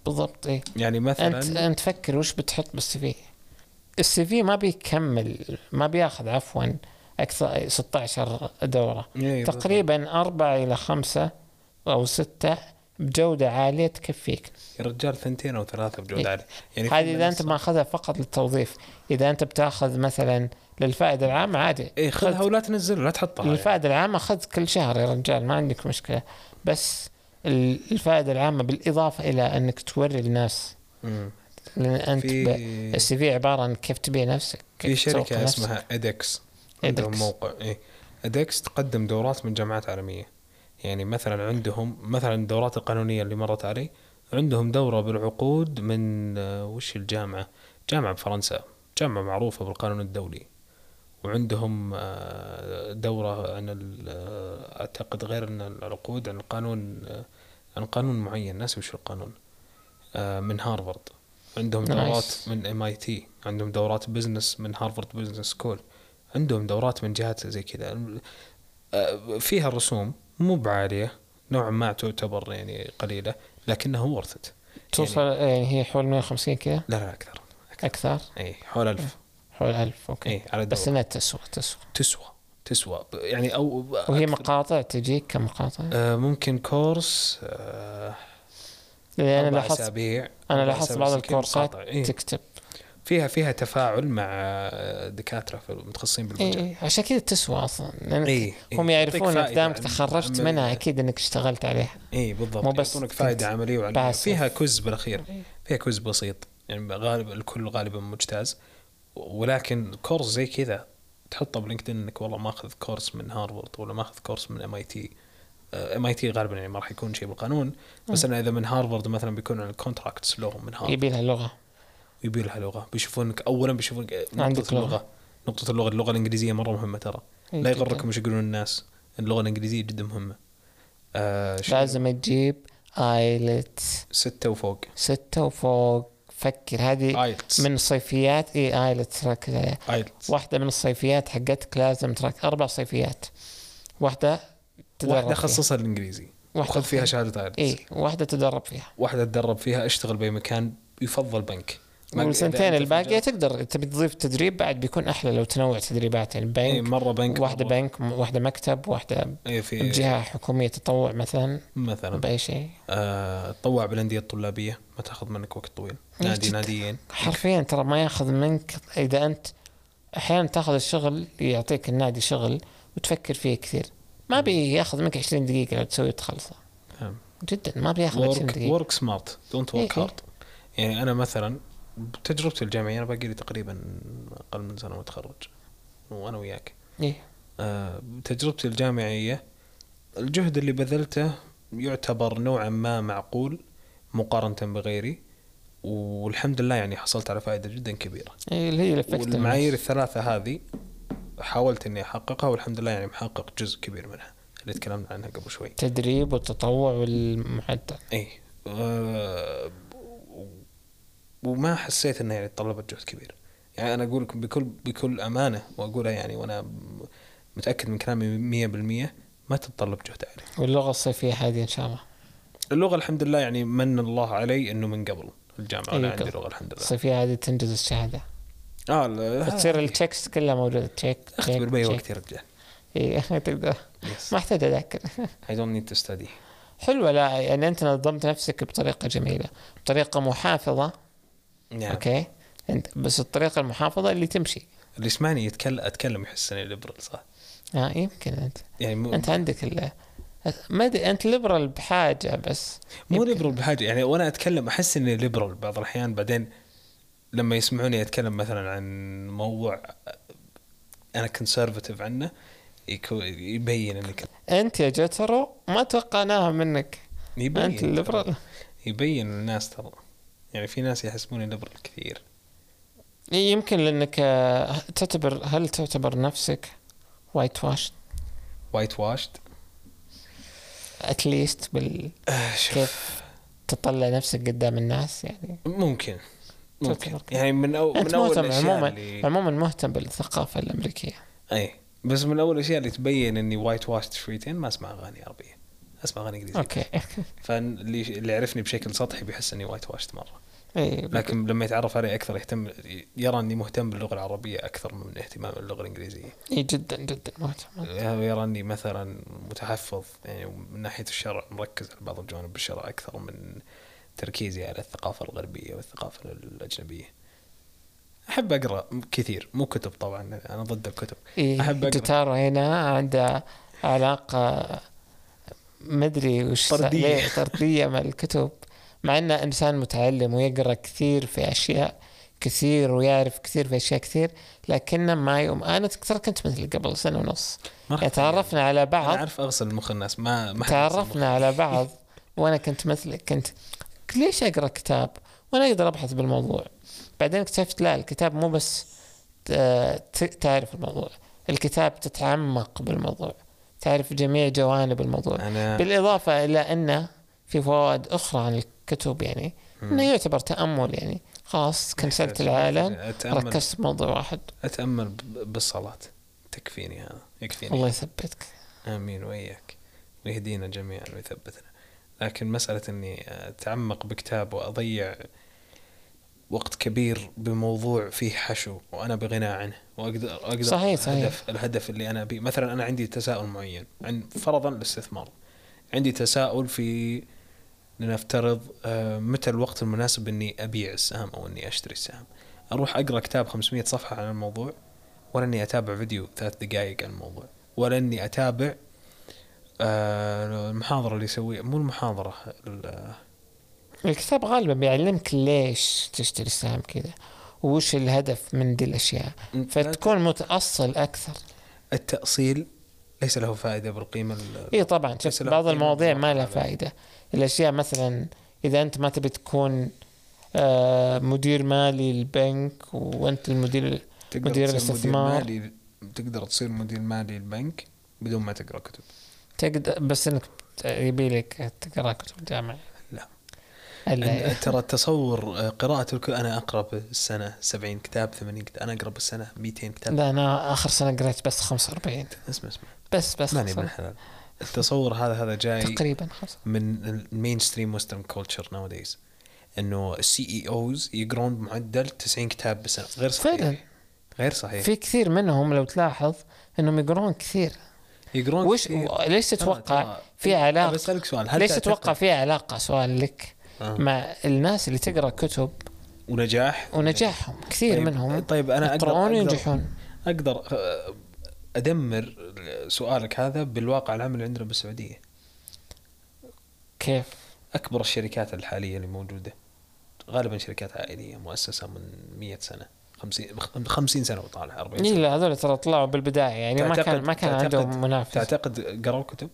بالضبط إيه. يعني مثلا أنت أنت فكر وش بتحط بالسي في السي في ما بيكمل ما بياخذ عفوا أكثر 16 دورة إيه،. تقريبا أربعة إلى خمسة أو ستة بجودة عالية تكفيك يا رجال ثنتين أو ثلاثة بجودة إيه. عالية يعني في هذه إذا أنت ماخذها فقط للتوظيف إذا أنت بتاخذ مثلا للفائدة العامة عادي إيه خذها ولا تنزلها لا تحطها يعني. الفائده العامة خذ كل شهر يا رجال ما عندك مشكلة بس ال- الفائدة العامة بالإضافة إلى أنك توري الناس مم. لأن أنت في ال CV عبارة عن كيف تبيع نفسك في كيف تسوق شركة. اسمها edX عندهم edX. موقع. إيه. edX تقدم دورات من جامعات عالمية. يعني مثلا عندهم مثلا الدورات القانونية اللي مرت علي عندهم دورة بالعقود من آه، وش الجامعة؟ جامعة بفرنسا. جامعة معروفة بالقانون الدولي. وعندهم آه، دورة عن ال- آه، أعتقد غير إن العقود عن القانون عن قانون معين. ناسي وش القانون. من هارفارد عندهم. دورات من MIT عندهم دورات business من هارفارد business school عندهم دورات من جهات زي كذا. آه، فيها الرسوم مو بعالية نوعا ما تعتبر يعني قليلة لكنها worth توصل يعني هي حول 150 كذا؟ لا لا أكثر. أكثر. اي حول ألف. حول 1000 أوكي. اي على بس بس إنها تسوى تسوى. تسوى تسوى. يعني أو وهي مقاطع تجيك كمقاطع؟ آه ممكن course آه أنا لاحظت أسابيع أنا لاحظت بعض الكورسات. إيه. تكتب. فيها فيها تفاعل مع دكاترة في- متخصصين اي بالمجال. إي، عشان كذا تسوى أصلا لأنك إيه، إيه. هم يعرفون إنك دامك تخرجت. منها أكيد إنك اشتغلت عليها. اي بالضبط مو بس يعطونك فائدة عملية وعلمية. فيها quiz بالأخير. إيه. فيها quiz بسيط. يعني غالبا الكل غالبا مجتاز. ولكن course زي كذا تحطه ب LinkedIn إنك والله ماخذ course من هارفارد ولا ماخذ كورس من ام اي تي ام اي تي غالبا يعني ما راح يكون شيء بالقانون. بس أنا إذا من هارفارد مثلا بيكون ال contracts لهم من هارفارد. يبي لها لغة. يبي لها لغه بيشوفونك اولا بيشوفونك عندك نقطه. اللغة. نقطة اللغة اللغة الإنجليزية مرة مهمة ترى. لا. يغركم إيش يقولون الناس. اللغة الإنجليزية جدا مهمة. آه لازم تجيب IELTS ستة وفوق. ستة وفوق. فكر. هذه IELTS من الصيفيات. إي IELTS تركز عليها IELTS واحدة من الصيفيات حقتك لازم ترك أربع صيفيات. واحدة تدرب واحدة. خصصها الإنجليزي. واحدة وخذ فيها شهادة IELTS إي واحدة تدرب فيها. واحدة تدرب فيها اشتغل بأي مكان يفضل بنك. في الباقية مجال- تقدر تبي تضيف تدريب بعد بيكون أحلى لو تنوع تدريبات يعني إيه، بنك مرة بنك واحدة مرة- بنك واحدة مكتب واحدة إيه في جهة حكومية تطوع مثلا مثلا. بأي شيء. آه تطوع بالأندية الطلابية ما تأخذ منك وقت طويل. إيه، نادي. ناديين. حرفيا ترى ما يأخذ منك إذا أنت أحيانا تأخذ الشغل يعطيك النادي شغل وتفكر فيه كثير. ما بيأخذ منك 20 دقيقة لو تسوي تخلصه. نعم. جدا ما بيأخذ 20 work دقيقة. work smart don't إيه، ورك إيه. هارد يعني أنا مثلا بتجربتي الجامعية أنا باقي لي تقريبا أقل من سنة وأتخرج وأنا وياك. إيه. آه، تجربتي الجامعية الجهد اللي بذلته يعتبر نوعا ما معقول مقارنة بغيري والحمد لله يعني حصلت على فائدة جدا كبيرة. إيه اللي هي والمعايير الثلاثة هذه حاولت إني أحققها والحمد لله يعني محقق جزء كبير منها اللي تكلمنا عنها قبل شوي. التدريب والتطوع والمعدل اي آه، وما حسيت انها يعني طلبت جهد كبير. يعني أنا أقول لكم بكل بكل أمانة واقولها يعني وأنا متأكد من كلامي 100% ما تتطلب جهد عالي واللغة الصيفية هذه إن شاء الله. اللغة الحمد لله يعني من الله علي إنه من قبل الجامعة أيوة أنا عندي قبل. لغة الحمد لله. الصيفية هذه تنجز الشهادة. آه لا. وتصير ال checks كلها موجودة check اختبر bye. وقت يا رجال. إيه تقدر. ما أحتاج أذاكر. I don't need to study حلوة لا يعني أنت نظمت نفسك بطريقة جميلة بطريقة محافظة. نعم أوكي أنت بس الطريقة المحافظة اللي تمشي. اللي يسمعني يتكلم أتكلم يحس إني liberal صح؟ آه يمكن أنت. يعني مو أنت عندك ال ما أدري أنت liberal بحاجة بس. مو. liberal بحاجة يعني وأنا أتكلم أحس إني liberal بعض الأحيان بعدين لما يسمعوني أتكلم مثلا عن موضوع أنا conservative عنه يبين اني كنت أنت يا جترو ما توقعناها منك. يبين أنت ال liberal يبين للناس ترى. يعني في ناس يحسبوني liberal كثير. يمكن لأنك آه، تعتبر هل تعتبر نفسك white wash white washed at least بال كيف تطلع نفسك قدام الناس يعني. ممكن. ممكن. يعني من أو من أول مهتم عموما اللي عموما مهتم بالثقافة الأمريكية. إي بس من أول الأشياء اللي تبين إني white washed شويتين ما أسمع أغاني عربية. أسمع أغاني إنجليزية. أوكي. فاللي اللي يعرفني بشكل سطحي بيحس إني white washed مرة. إيه لكن لما يتعرف علي أكثر يهتم يرى إني مهتم باللغة العربية أكثر من اهتمام باللغة الإنجليزية. إيه جدا جدا مهتم يرى إني مثلا متحفظ يعني من ناحية الشرع مركز على بعض الجوانب بالشرع أكثر من تركيزي على الثقافة الغربية والثقافة الأجنبية. أحب أقرأ كثير مو كتب طبعا أنا ضد الكتب. إيه أقرأ. جيتارو هنا عنده علاقة مدري وش طردية. طردية مع الكتب. مع إنه إنسان متعلم ويقرأ كثير في أشياء كثير ويعرف كثير في أشياء كثير لكنه ما يوم أنا ترى كنت مثل قبل سنة ونص. يعني تعرفنا على أنا بعض أعرف أغسل مخ الناس ما ما. تعرفنا على بعض. وأنا كنت مثلك كنت ليش أقرأ كتاب؟ وأنا أقدر أبحث بالموضوع. بعدين اكتشفت لا الكتاب مو بس ت- تعرف الموضوع. الكتاب تتعمق بالموضوع. تعرف جميع جوانب الموضوع. أنا بالإضافة إلى انه في فوائد أخرى عن الكتب يعني إنه يعتبر تأمل يعني. خلاص كنسلت العالم أتأمل. ركزت بموضوع واحد. أتأمل ب- بالصلاة. تكفيني هذا. يكفيني. الله يثبتك. آمين وإياك. ويهدينا جميعا ويثبتنا. لكن مسألة إني أتعمق بكتاب وأضيع وقت كبير بموضوع فيه حشو وأنا بغنى عنه. واقدر أقدر صحيح، صحيح. الهدف الهدف اللي أنا أبيه. مثلا أنا عندي تساؤل معين عن فرضا الاستثمار عندي تساؤل في لنفترض آه، متى الوقت المناسب إني أبيع السهم أو إني أشتري السهم؟ أروح أقرأ كتاب 500 صفحة عن الموضوع ولا إني أتابع فيديو ثلاث دقائق عن الموضوع ولا إني أتابع آه، المحاضرة اللي يسويها. مو المحاضرة ال- الكتاب غالبا بيعلمك ليش تشتري سهم كذا وش الهدف من دي الأشياء. فتكون متأصل أكثر. التأصيل ليس له فائدة بالقيمة ال- إي طبعا شوف بعض المواضيع ما لها. فائدة. الأشياء مثلا إذا أنت ما تبي تكون آه، مدير مالي للبنك وأنت المدير تقدر مدير تصير الاستثمار. مالي تقدر تصير مدير مالي البنك بدون ما تقرأ كتب. تقدر بس إنك يبي لك تقرأ كتب أن- ترى التصور آه، قراءة الكتب أنا أقرأ بالسنة 70 كتاب 80 كتاب أنا أقرأ بالسنة 200 كتاب. لا أنا آخر سنة قريت بس 45 اسمع اسمع. بس بس ماني 45. الحلال التصور هذا هذا جاي تقريبا خمسة. من ال mainstream western culture nowadays إنه ال CEOs يقرون بمعدل 90 كتاب بالسنة. غير صحيح. فعلا. غير صحيح. في كثير منهم لو تلاحظ إنهم يقرون كثير. يقرون وش كثير. ليش تتوقع في علاقة؟ بسألك سؤال هل ليش تتوقع في علاقة؟ سؤال لك. آه. مع الناس اللي تقرأ كتب ونجاح. ونجاحهم كثير طيب منهم. طيب أنا أقدر وينجحون. أقدر آه، أدمر سؤالك هذا بالواقع العمل عندنا بالسعودية. كيف؟ أكبر الشركات الحالية اللي موجودة. غالبا شركات عائلية مؤسسة من 100 سنة 50 50 سنة وطالع 40 إيه سنة. لا هذول ترى طلعوا بالبداية يعني ما كان ما كان عندهم منافس. تعتقد قروا كتب؟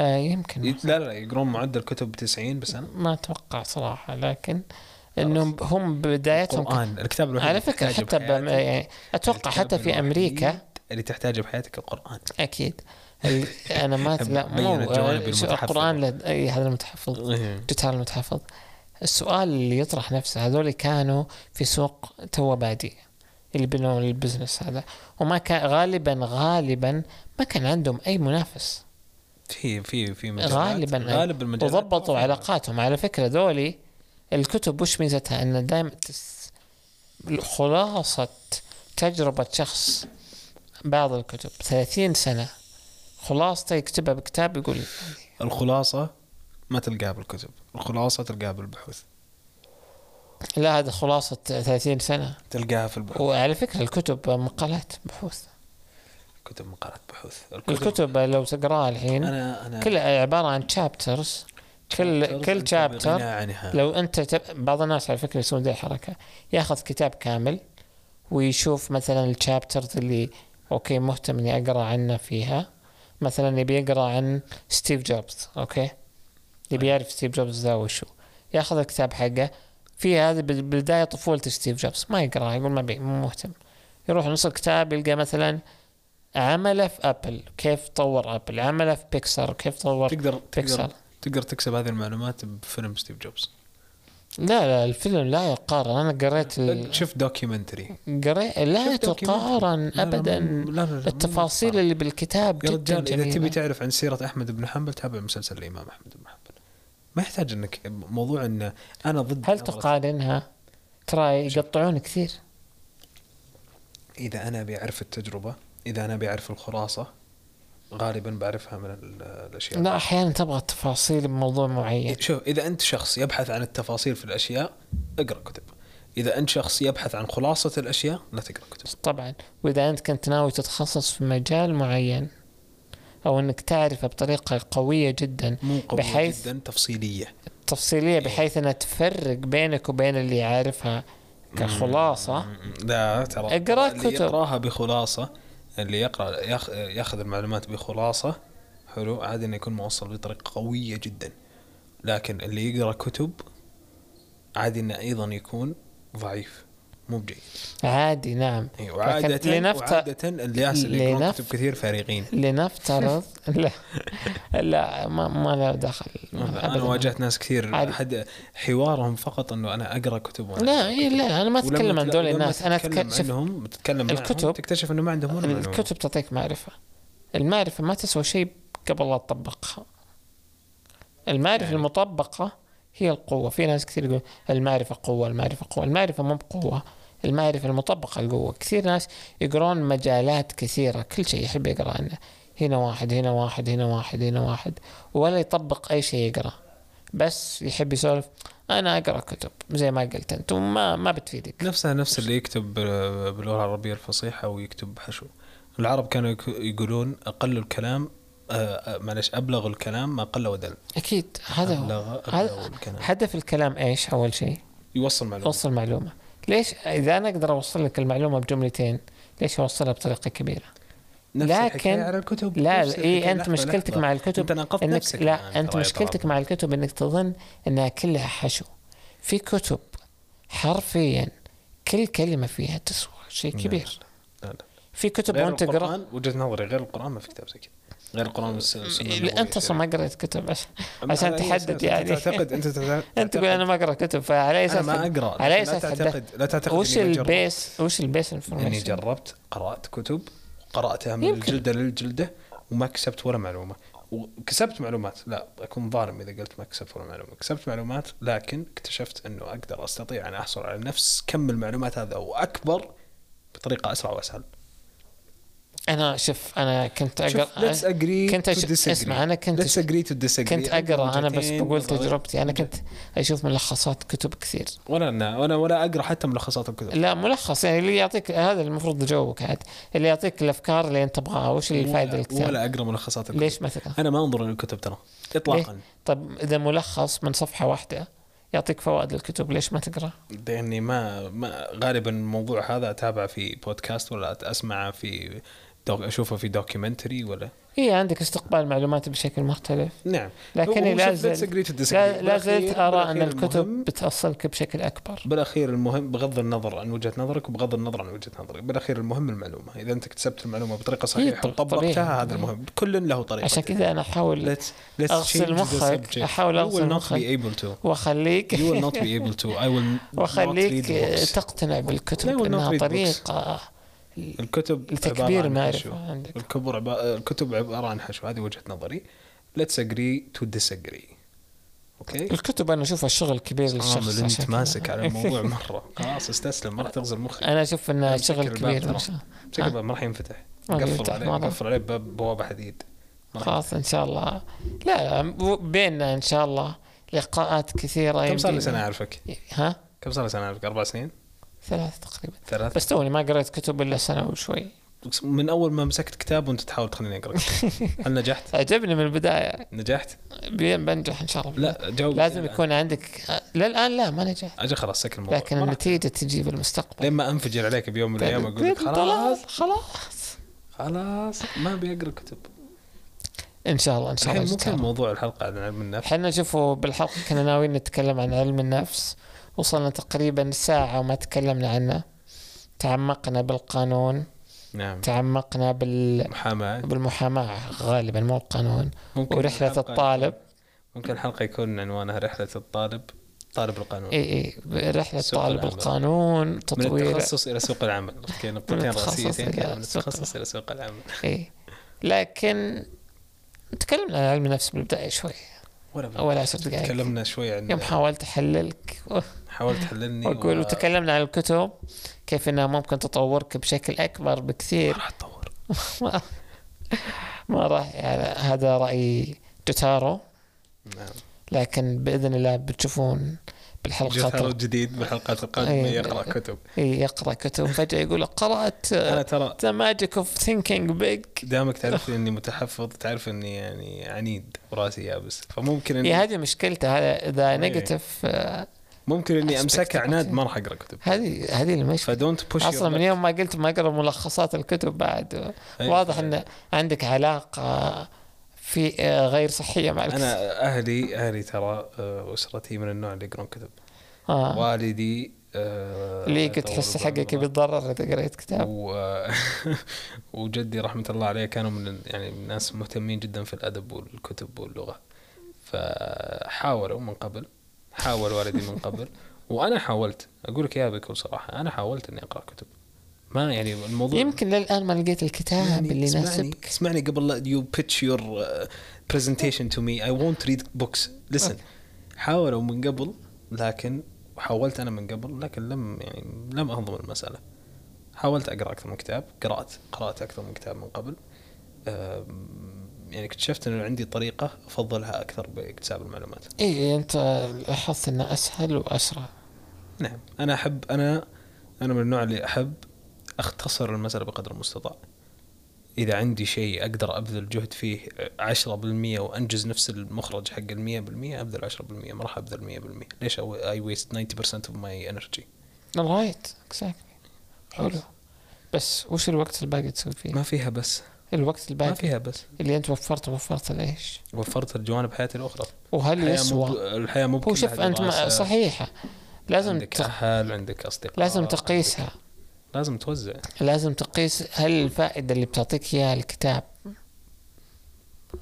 آه يمكن لا لا يقرون معدل كتب 90 بالسنه ما أتوقع صراحة لكن إنهم هم بدايتهم القرآن الكتاب الوحيد على اللي فكرة تحتاجه حتى بم... يعني أتوقع حتى في أمريكا اللي تحتاجه بحياتك القرآن. أكيد. أنا ما لا مو آه،. القرآن هذا المتحفظ. جوتارو المتحفظ. السؤال اللي يطرح نفسه هذول كانوا في سوق تو بادي اللي بنوا ال business هذا. وما كان غالبا غالبا ما كان عندهم أي منافس. في في في مجالات. غالبا. غالب المجالات. وضبطوا علاقاتهم. على فكرة ذولي الكتب وش ميزتها؟ ان دائما. خلاصة تجربة شخص بعض الكتب. 30 سنة. خلاصته يكتبها بكتاب يقول الخلاصة ما تلقاها بالكتب. الخلاصة تلقاها بالبحوث. لا هذا خلاصة 30 سنة. تلقاها في البحوث. وعلى فكرة الكتب مقالات بحوث. كتب مقالات بحوث. الكتب لو تقرأها الحين أنا أنا كلها عبارة عن chapters كل كل chapter. لو أنت تب... بعض الناس على فكرة يسوون ذي الحركة. ياخذ كتاب كامل ويشوف مثلا ال chapters اللي okay مهتم إني أقرأ عنه فيها. مثلا يبي يقرأ عن ستيف جوبز okay؟ يبي يعرف ستيف جوبز ذا وشو. ياخذ الكتاب حقه. في هذه بال- بالبداية طفولة ستيف جوبز ما يقرا يقول ما بي مو مهتم. يروح نص الكتاب يلقى مثلا عمله في Apple كيف طور ابل عمله في بيكسر كيف طور تقدر بيكسر تقدر تقدر تكسب هذه المعلومات بفيلم ستيف جوبز. لا لا الفيلم لا يقارن. أنا قريت ال... شوف documentary قريت لا شفت تقارن ابدا. لا، لا، لا، التفاصيل. اللي بالكتاب يا جدا رجال إذا تبي تعرف عن سيرة أحمد بن حنبل تابع مسلسل الإمام أحمد بن حنبل. ما يحتاج انك موضوع إن أنا ضد هل تقارنها؟ ترى يقطعون كثير. إذا أنا أبي أعرف التجربة إذا أنا ابي اعرف الخلاصة غالبا بعرفها من ال- الأشياء. لا أحيانا تبغى تفاصيل بموضوع معين. شوف إذا أنت شخص يبحث عن التفاصيل في الأشياء اقرأ كتب. إذا أنت شخص يبحث عن خلاصة الأشياء لا تقرأ كتب. طبعا. وإذا أنت كنت ناوي تتخصص في مجال معين أو إنك تعرفه بطريقة قوية جدا مو قوية بحيث- جدا تفصيلية. تفصيلية بحيث إنها تفرق بينك وبين اللي يعرفها كخلاصة. لا ترى اقرأ اللي كتب. يقرأها بخلاصة اللي يقرأ ياخ- ياخذ المعلومات بخلاصة حلو؟ عادي إنه يكون موصل بطريقة قوية جدا. لكن اللي يقرأ كتب عادي إنه أيضا يكون ضعيف. مو بجيد. عادي نعم. إي، وعادة لنفت- وعادة الناس اللي لنف- كتب كثير فارغين. لنفترض لا لا ما, ما له دخل. أنا. واجهت ناس كثير عادي. حد حوارهم فقط إنه أنا أقرأ كتب وأنا لا إيه لا أنا ما أتكلم عن دول الناس. أنا شوف عنهم تتكلم الكتب- تكتشف إنه ما عندهم ولا. الكتب تعطيك معرفة. المعرفة ما تسوى شيء قبل لا تطبقها. المعرفة يعني. المطبقة هي القوة. في ناس كثير يقول المعرفة قوة المعرفة قوة. المعرفة مو بقوة. المعرفة المطبقة القوة كثير ناس يقرون مجالات كثيرة كل شيء يحب يقرأ عنه. هنا واحد هنا واحد هنا واحد هنا واحد. ولا يطبق أي شيء يقرأ. بس يحب يسولف أنا أقرأ كتب زي ما قلت أنت وما ما بتفيدك. نفسها نفس اللي يكتب بال- باللغة العربية الفصيحة ويكتب حشو. العرب كانوا يقولون أقل الكلام آه، آه، معلش أبلغ الكلام ما قل ودل. أكيد هذا هو. الكلام. هدف الكلام إيش أول شيء؟ يوصل معلومة. توصل معلومة. ليش إذا أنا أقدر أوصل لك المعلومة بجملتين ليش أوصلها بطريقة كبيرة؟ نفس لكن- على الكتب لا اي الحكاية. أنت مشكلتك لحظة. مع الكتب أنت ناقضت إنك نفسك لا أنت مشكلتك. مع الكتب إنك تظن إنها كلها حشو في كتب حرفيا كل كلمة فيها تسوى شيء لا، كبير لا لا في كتب وانت تقرأ وجهة نظري غير القرآن ما في كتاب زي كذا غير القرآن والسنة النبوية. أنت أصلا ما قريت كتب عشان عشان تحدد يعني. تعتقد؟ أنت تعتقد أنت تقول أنا ما أقرأ كتب فعلى أنا أساس ما أقرأ على لا أساس حدد- تعتقد لا تعتقد وش. ال base وش ال base any information جربت قرأت كتب قرأتها من يمكن. الجلدة للجلدة وما كسبت ولا معلومة. وكسبت معلومات لا أكون ظالم إذا قلت ما كسبت ولا معلومة. كسبت معلومات لكن اكتشفت إنه أقدر أستطيع أن أحصل على نفس كم المعلومات هذا وأكبر بطريقة أسرع وأسهل. أنا شوف أنا كنت أقرأ كنت أش-. اسمع أنا كنت let's agree to disagree. كنت أقرأ أنا بس بقول. تجربتي. أنا كنت أشوف ملخصات كتب كثير. ولا أنا ولا ولا أقرأ حتى ملخصات الكتب. لا ملخص يعني اللي يعطيك هذا المفروض جوك عاد. اللي يعطيك الأفكار اللي أنت تبغاها وش الفائدة ولا, الكتاب ولا أقرأ ملخصات الكتب. ليش مثلا أنا ما أنظر للكتب ترى اطلاقا. طب إذا ملخص من صفحة واحدة يعطيك فوائد الكتب ليش ما تقرأ؟ لأني ما, ما غالبا الموضوع هذا اتابعه في بودكاست ولا اسمعه في دوك أشوفه في دوكيومنتري ولا؟ هي عندك استقبال معلومات بشكل مختلف. نعم. لكني هو لا زلت. لا, أرى أن الكتب بتوصلك بشكل أكبر. بالأخير المهم بغض النظر عن وجهة نظرك وبغض النظر عن وجهة نظري بالأخير المهم المعلومة. إذا أنت اكتسبت المعلومة بطريقة صحيحة طب- وطبقتها. هذا المهم. كل له طريقة. عشان كذا أنا أحاول the مخك، will not مخك. واخليك you will not be able to. I will وأخليك. تقتنع بالكتب إنها. طريقة. الكتب لتكبير المعرفه. عندك الكبر عبا... الكتب عبارة عن حشو هذه وجهة نظري let's agree to disagree أوكي الكتب أنا أشوفها شغل كبير للشخص عشان أنت. ماسك على الموضوع مرة خلاص استسلم ما راح تغزل مخي أنا أشوف أمسك شغل كبير. أمسك الباب ما راح ينفتح قفل عليه. قفل عليه باب بوابه حديد خلاص إن شاء الله لا لا بيننا إن شاء الله لقاءات كثيرة كم صار لي سنه أعرفك؟ ها كم صار لي سنه أعرفك؟ أربع سنين؟ ثلاث تقريبا. ثلاث بس توني ما قريت كتب إلا سنة وشوي. من أول ما مسكت كتاب وأنت تحاول تخليني أقرأ. هل نجحت؟ عجبني من البداية. نجحت؟ بين بنجح إن شاء الله. لا جاوب. لازم يكون عندك للآن لا ما نجحت. أجل خلاص سكر الموضوع. لكن النتيجة تجي بالمستقبل لين ما أنفجر عليك بيوم من الأيام أقول لك خلاص. خلاص. خلاص. ما أبي أقرأ كتب. إن شاء الله إن شاء الحين الله مو كان. موضوع الحلقة عن علم النفس. إحنا شوفوا بالحلقة كنا ناويين نتكلم عن علم النفس. وصلنا تقريبا ساعة وما تكلمنا عنه. تعمقنا بالقانون. نعم. تعمقنا بال محاماه بالمحاماة غالبا مو القانون. ممكن الحلقة- الطالب. ممكن الحلقة يكون عنوانها رحلة الطالب طالب القانون. إي إي. سوق طالب. القانون من تطوير. التخصص إلى سوق العمل. okay نقطتين من رئيسيتين إلى من سوق التخصص إلى سوق العمل. إي. لكن تكلمنا عن علم النفس بالبداية شوي. ولا أول عشر دقائق. تكلمنا شوي عن يوم حاولت أحللك. حاولت تحللني وأقول و- وتكلمنا عن الكتب كيف إنها ممكن تطورك بشكل أكبر ما بكثير راح تطور. ما, ما راح يعني هذا رأي جوتارو. نعم. لكن بإذن الله بتشوفون بالحلقات جوتارو الق- جديد بالحلقات القادمة إيه. يقرأ كتب. يقرأ كتب. فجأة يقول قرأت أنا ترى The Magic of Thinking Big دامك تعرف إني متحفظ تعرف إني يعني عنيد وراسي يابس. فممكن إني هذه مشكلته. هذا إذا إيه. negative ممكن إني أمسكها عناد. ما راح أقرأ كتب. هذه هذه المشكلة ف don't push أصلا من يوم ما قلت ما اقرا ملخصات الكتب بعد. واضح إن عندك علاقة في آه، غير صحية مع الكتب أنا أهلي أهلي ترى آه، أسرتي من النوع اللي يقرون كتب. آه. والدي آه، ليك تحس حقك. بيتضرر إذا قريت كتاب؟ و... وجدي رحمة الله عليه كانوا من يعني الناس مهتمين جدا في الأدب والكتب واللغة. فحاولوا من قبل. حاول والدي من قبل وأنا حاولت. أقول لك إياها بكل صراحة أنا حاولت إني أقرأ كتب. ما يعني الموضوع يمكن للآن ما لقيت الكتاب اسمعني- اللي يناسبك. اسمعني قبل لا you pitch your uh, presentation to me. I won't read books. Listen. حاولوا من قبل لكن حاولت أنا من قبل لكن لم يعني لم اهضم المسألة. حاولت أقرأ أكثر من كتاب قرأت قرأت أكثر من كتاب من قبل. يعني اكتشفت إنه عندي طريقة أفضلها أكثر باكتساب المعلومات. اي أنت لاحظت إنه أسهل وأسرع. نعم أنا أحب أنا أنا من النوع اللي أحب أختصر المسألة بقدر المستطاع. إذا عندي شيء أقدر أبذل جهد فيه 10% وأنجز نفس المخرج حق ال 100% أبذل 10% ما راح أبذل 100% ليش I waste 90% of my energy right exactly حلو. بس وش الوقت الباقي تسوي فيه؟ ما فيها بس. الوقت ما الباقي فيها بس. اللي أنت وفرته وفرته ليش؟ وفرت الجوانب حياتي الأخرى. وهل يسوى؟ الحياة مو هو شوف أنت ما-. صحيحة. لازم عندك ت... أهل عندك أصدقاء لازم عندك- تقيسها. لازم توزع. لازم تقيس هل الفائدة اللي بتعطيك إياها الكتاب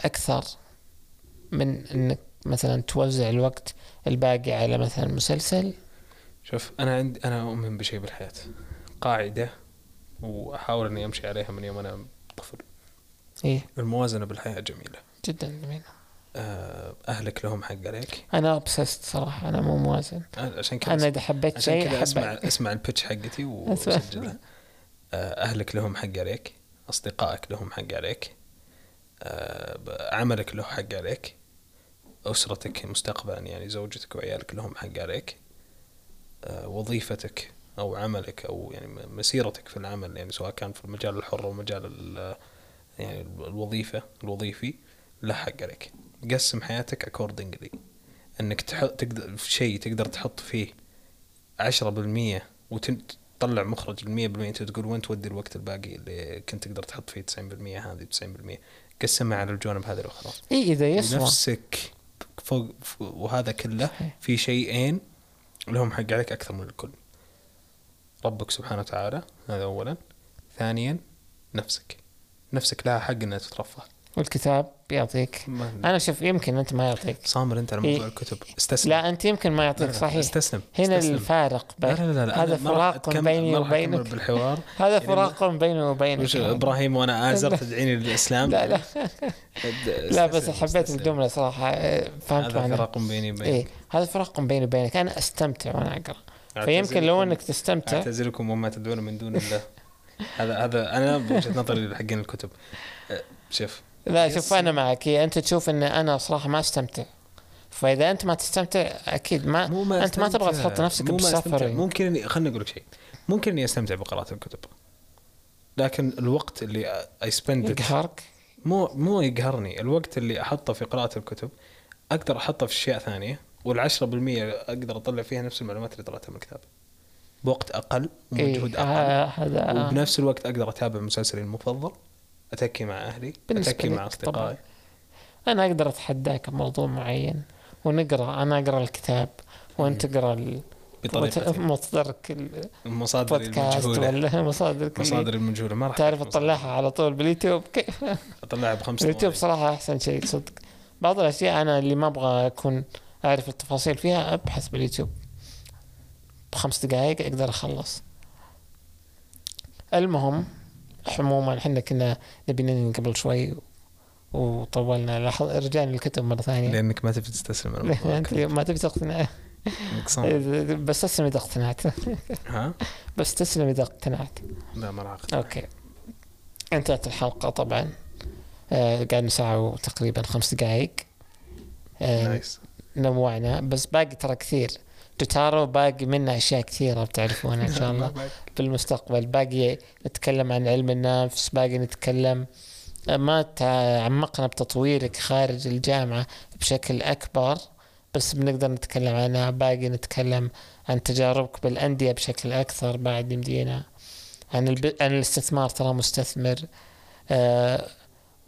أكثر من إنك مثلا توزع الوقت الباقي على مثلا مسلسل؟ شوف أنا عندي أنا أؤمن بشيء بالحياة. قاعدة وأحاول إني أمشي عليها من يوم أنا طفل. إيه. الموازنة بالحياة جميلة. جدا جميل. آه، أهلك لهم حق عليك؟ أنا ابسست صراحة أنا مو موازن. عشان كذا أنا إذا حبيت عشان شيء كذا اسمع أسمع البitch حقتي. وسجلها آه، أهلك لهم حق عليك أصدقائك لهم حق عليك آه، عملك له حق عليك أسرتك مستقبلا يعني زوجتك وعيالك لهم حق عليك وظيفتك أو عملك أو يعني مسيرتك في العمل يعني سواء كان في المجال الحر أو مجال ال- يعني الوظيفة الوظيفي له حق عليك قسم حياتك accordingly. إنك تحط تقدر في شيء تقدر تحط فيه 10% وتطلع مخرج ال 100% أنت تقول وين تودي الوقت الباقي اللي كنت تقدر تحط فيه 90% هذه 90% قسمها على الجوانب هذه الأخرى. إي إذا يسوى. نفسك فوق وهذا كله. في شيئين لهم حق عليك أكثر من الكل. ربك سبحانه وتعالى هذا اولا. ثانيا نفسك. نفسك لها حق إنها تترفه. والكتاب بيعطيك ما- أنا شوف يمكن أنت ما يعطيك. صامر أنت على موضوع إيه. الكتب. استسلم. لا أنت يمكن ما لا، يعطيك لا، صحيح. استسلم هنا استسلم. الفارق لا بين لا لا, لا هذا أنا ما راح فراق بيني وبينك. بالحوار. هذا يعني فراق بيني وبينك. وش إبراهيم وأنا ازر تدعيني للإسلام؟ لا لا. لا بس حبيت. الجملة صراحة آه، فهمت هذا فراق بيني وبينك. إيه هذا فراق بيني وبينك. أنا أستمتع وأنا أقرأ. فيمكن لو إنك تستمتع اعتذركم وما تدعون من دون الله. هذا هذا أنا بوجهة نظري حقين الكتب. أه، شوف لا. شوف أنا معك. أنت تشوف إن أنا صراحة ما أستمتع. فإذا أنت ما تستمتع أكيد ما, مو ما أنت ما تبغى. تحط نفسك. بسفرنج ممكن اني خليني أقول لك شيء. ممكن إني أستمتع بقراءة الكتب. لكن الوقت اللي اي سبند يقهرك؟ مو مو يقهرني. الوقت اللي أحطه في قراءة الكتب أقدر أحطه في أشياء ثانية والعشرة بالمية أقدر أطلع فيها نفس المعلومات اللي طلعتها من الكتاب. بوقت أقل ومجهود إيه أقل آه هذا وبنفس الوقت أقدر أتابع مسلسلي المفضل أتكي مع أهلي أتكي مع أصدقائي. أنا أقدر أتحداك بموضوع معين ونقرأ أنا أقرأ الكتاب وأنت تقرأ ال- بطريقتي مصدرك المصادر البودكاست المجهولة. ولا مصادر المجهولة ما راح تعرف تطلعها على طول باليوتيوب. كيف أطلعها بخمس اليوتيوب صراحة أحسن شيء صدق. بعض الأشياء أنا اللي ما أبغى أكون أعرف التفاصيل فيها أبحث باليوتيوب. بخمس دقائق أقدر أخلص. المهم عموما إحنا كنا نبي ننهي قبل شوي وطولنا. لاحظ رجعنا للكتب مرة ثانية. لأنك ما تبي تستسلم. انت ما تبي تقتنع. بس تسلم إذا اقتنعت. ها؟ بس تسلم إذا اقتنعت. لا ما راح. أوكي. انتهت الحلقة طبعا. آه قعدنا ساعة وتقريبا خمس دقائق آه nice. نوعنا. بس باقي ترى كثير. جوتارو باقي منه أشياء كثيرة بتعرفونها إن شاء الله في المستقبل باقي نتكلم عن علم النفس باقي نتكلم ما تعمقنا بتطويرك خارج الجامعة بشكل أكبر بس بنقدر نتكلم عنها. باقي نتكلم عن تجاربك بالأندية بشكل أكثر بعد يمدينا عن, الب... عن الاستثمار ترى مستثمر آه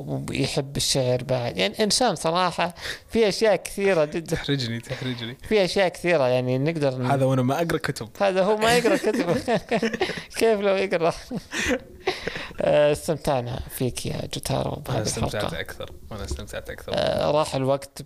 ويحب الشعر بعد. يعني إنسان صراحة في أشياء كثيرة جدا. تحرجني تحرجني. في أشياء كثيرة يعني نقدر ن- هذا وأنا ما أقرأ كتب. هذا هو ما يقرأ كتب. كيف لو يقرأ؟ آه، استمتعنا فيك يا جوتارو أنا استمتعت أكثر. وأنا استمتعت أكثر. آه، راح الوقت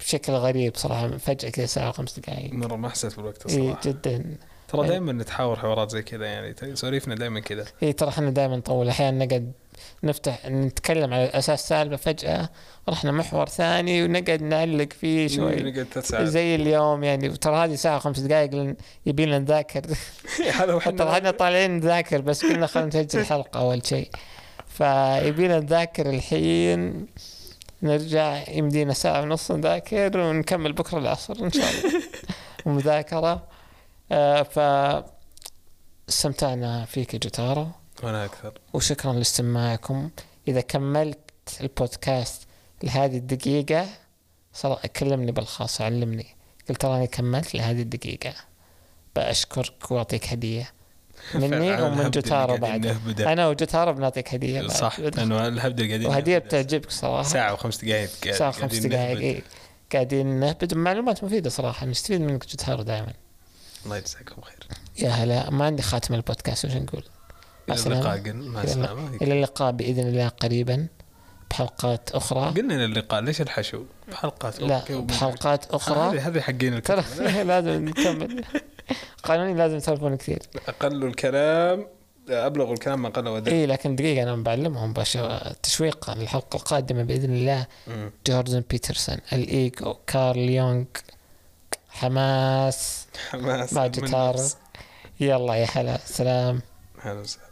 بشكل غريب صراحة فجأة كذا ساعة وخمس دقائق. مرة ما حسيت بالوقت اي الصراحه جدا. ترى يعني- دائما نتحاور حوارات زي كذا يعني سواليفنا دائما كذا. اي ترى إحنا دائما نطول. أحيانا نقعد نفتح نتكلم على أساس سالفة فجأة رحنا محور ثاني ونقعد نعلق فيه شوي. ثلاث ساعات زي اليوم يعني ترى هذه ساعه وخمس دقائق لأن يبي لنا نذاكر هو حتى إحنا طالعين نذاكر بس قلنا خلينا نسجل حلقة أول شيء. فيبينا نذاكر الحين نرجع يمدينا ساعة ونص نذاكر ونكمل بكرة العصر إن شاء الله. ومذاكرة آه ف استمتعنا فيك يا جوتارو. وأنا أكثر. وشكرا لاستماعكم. إذا كملت البودكاست لهذه الدقيقة صراحة كلمني بالخاص علمني. قلت تراني كملت لهذه الدقيقة. بأشكرك وأعطيك هدية. مني ومن جوتارو بعد. أنا وجوتارو بنعطيك هدية بعد. صح لأنه الهبد قاعدين وهدية. بتعجبك صراحة. ساعة وخمس دقائق ساعة خمس قاعدين دقائق. إيه. قاعدين نهبد. معلومات مفيدة صراحة. نستفيد منك جوتارو دائما. الله يجزاكم خير. يا هلا. ما عندي خاتم البودكاست وش نقول؟ إلى. اللقاء مع إلى السلامة. إلى اللقاء بإذن الله قريبا بحلقات أخرى. قلنا إلى اللقاء ليش الحشو؟ بحلقات لا بحلقات أخرى. هذه حقين ترى لازم نكمل. قانوني لازم يسولفون كثير. أقل الكلام أبلغ الكلام ما قل ودل. إي لكن دقيقة أنا بعلمهم بش تشويقا للحلقه القادمة بإذن الله. جوردن بيترسون الايجو كارل يونغ حماس. حماس نفس. يلا يا هلا سلام. هلا وسهلا.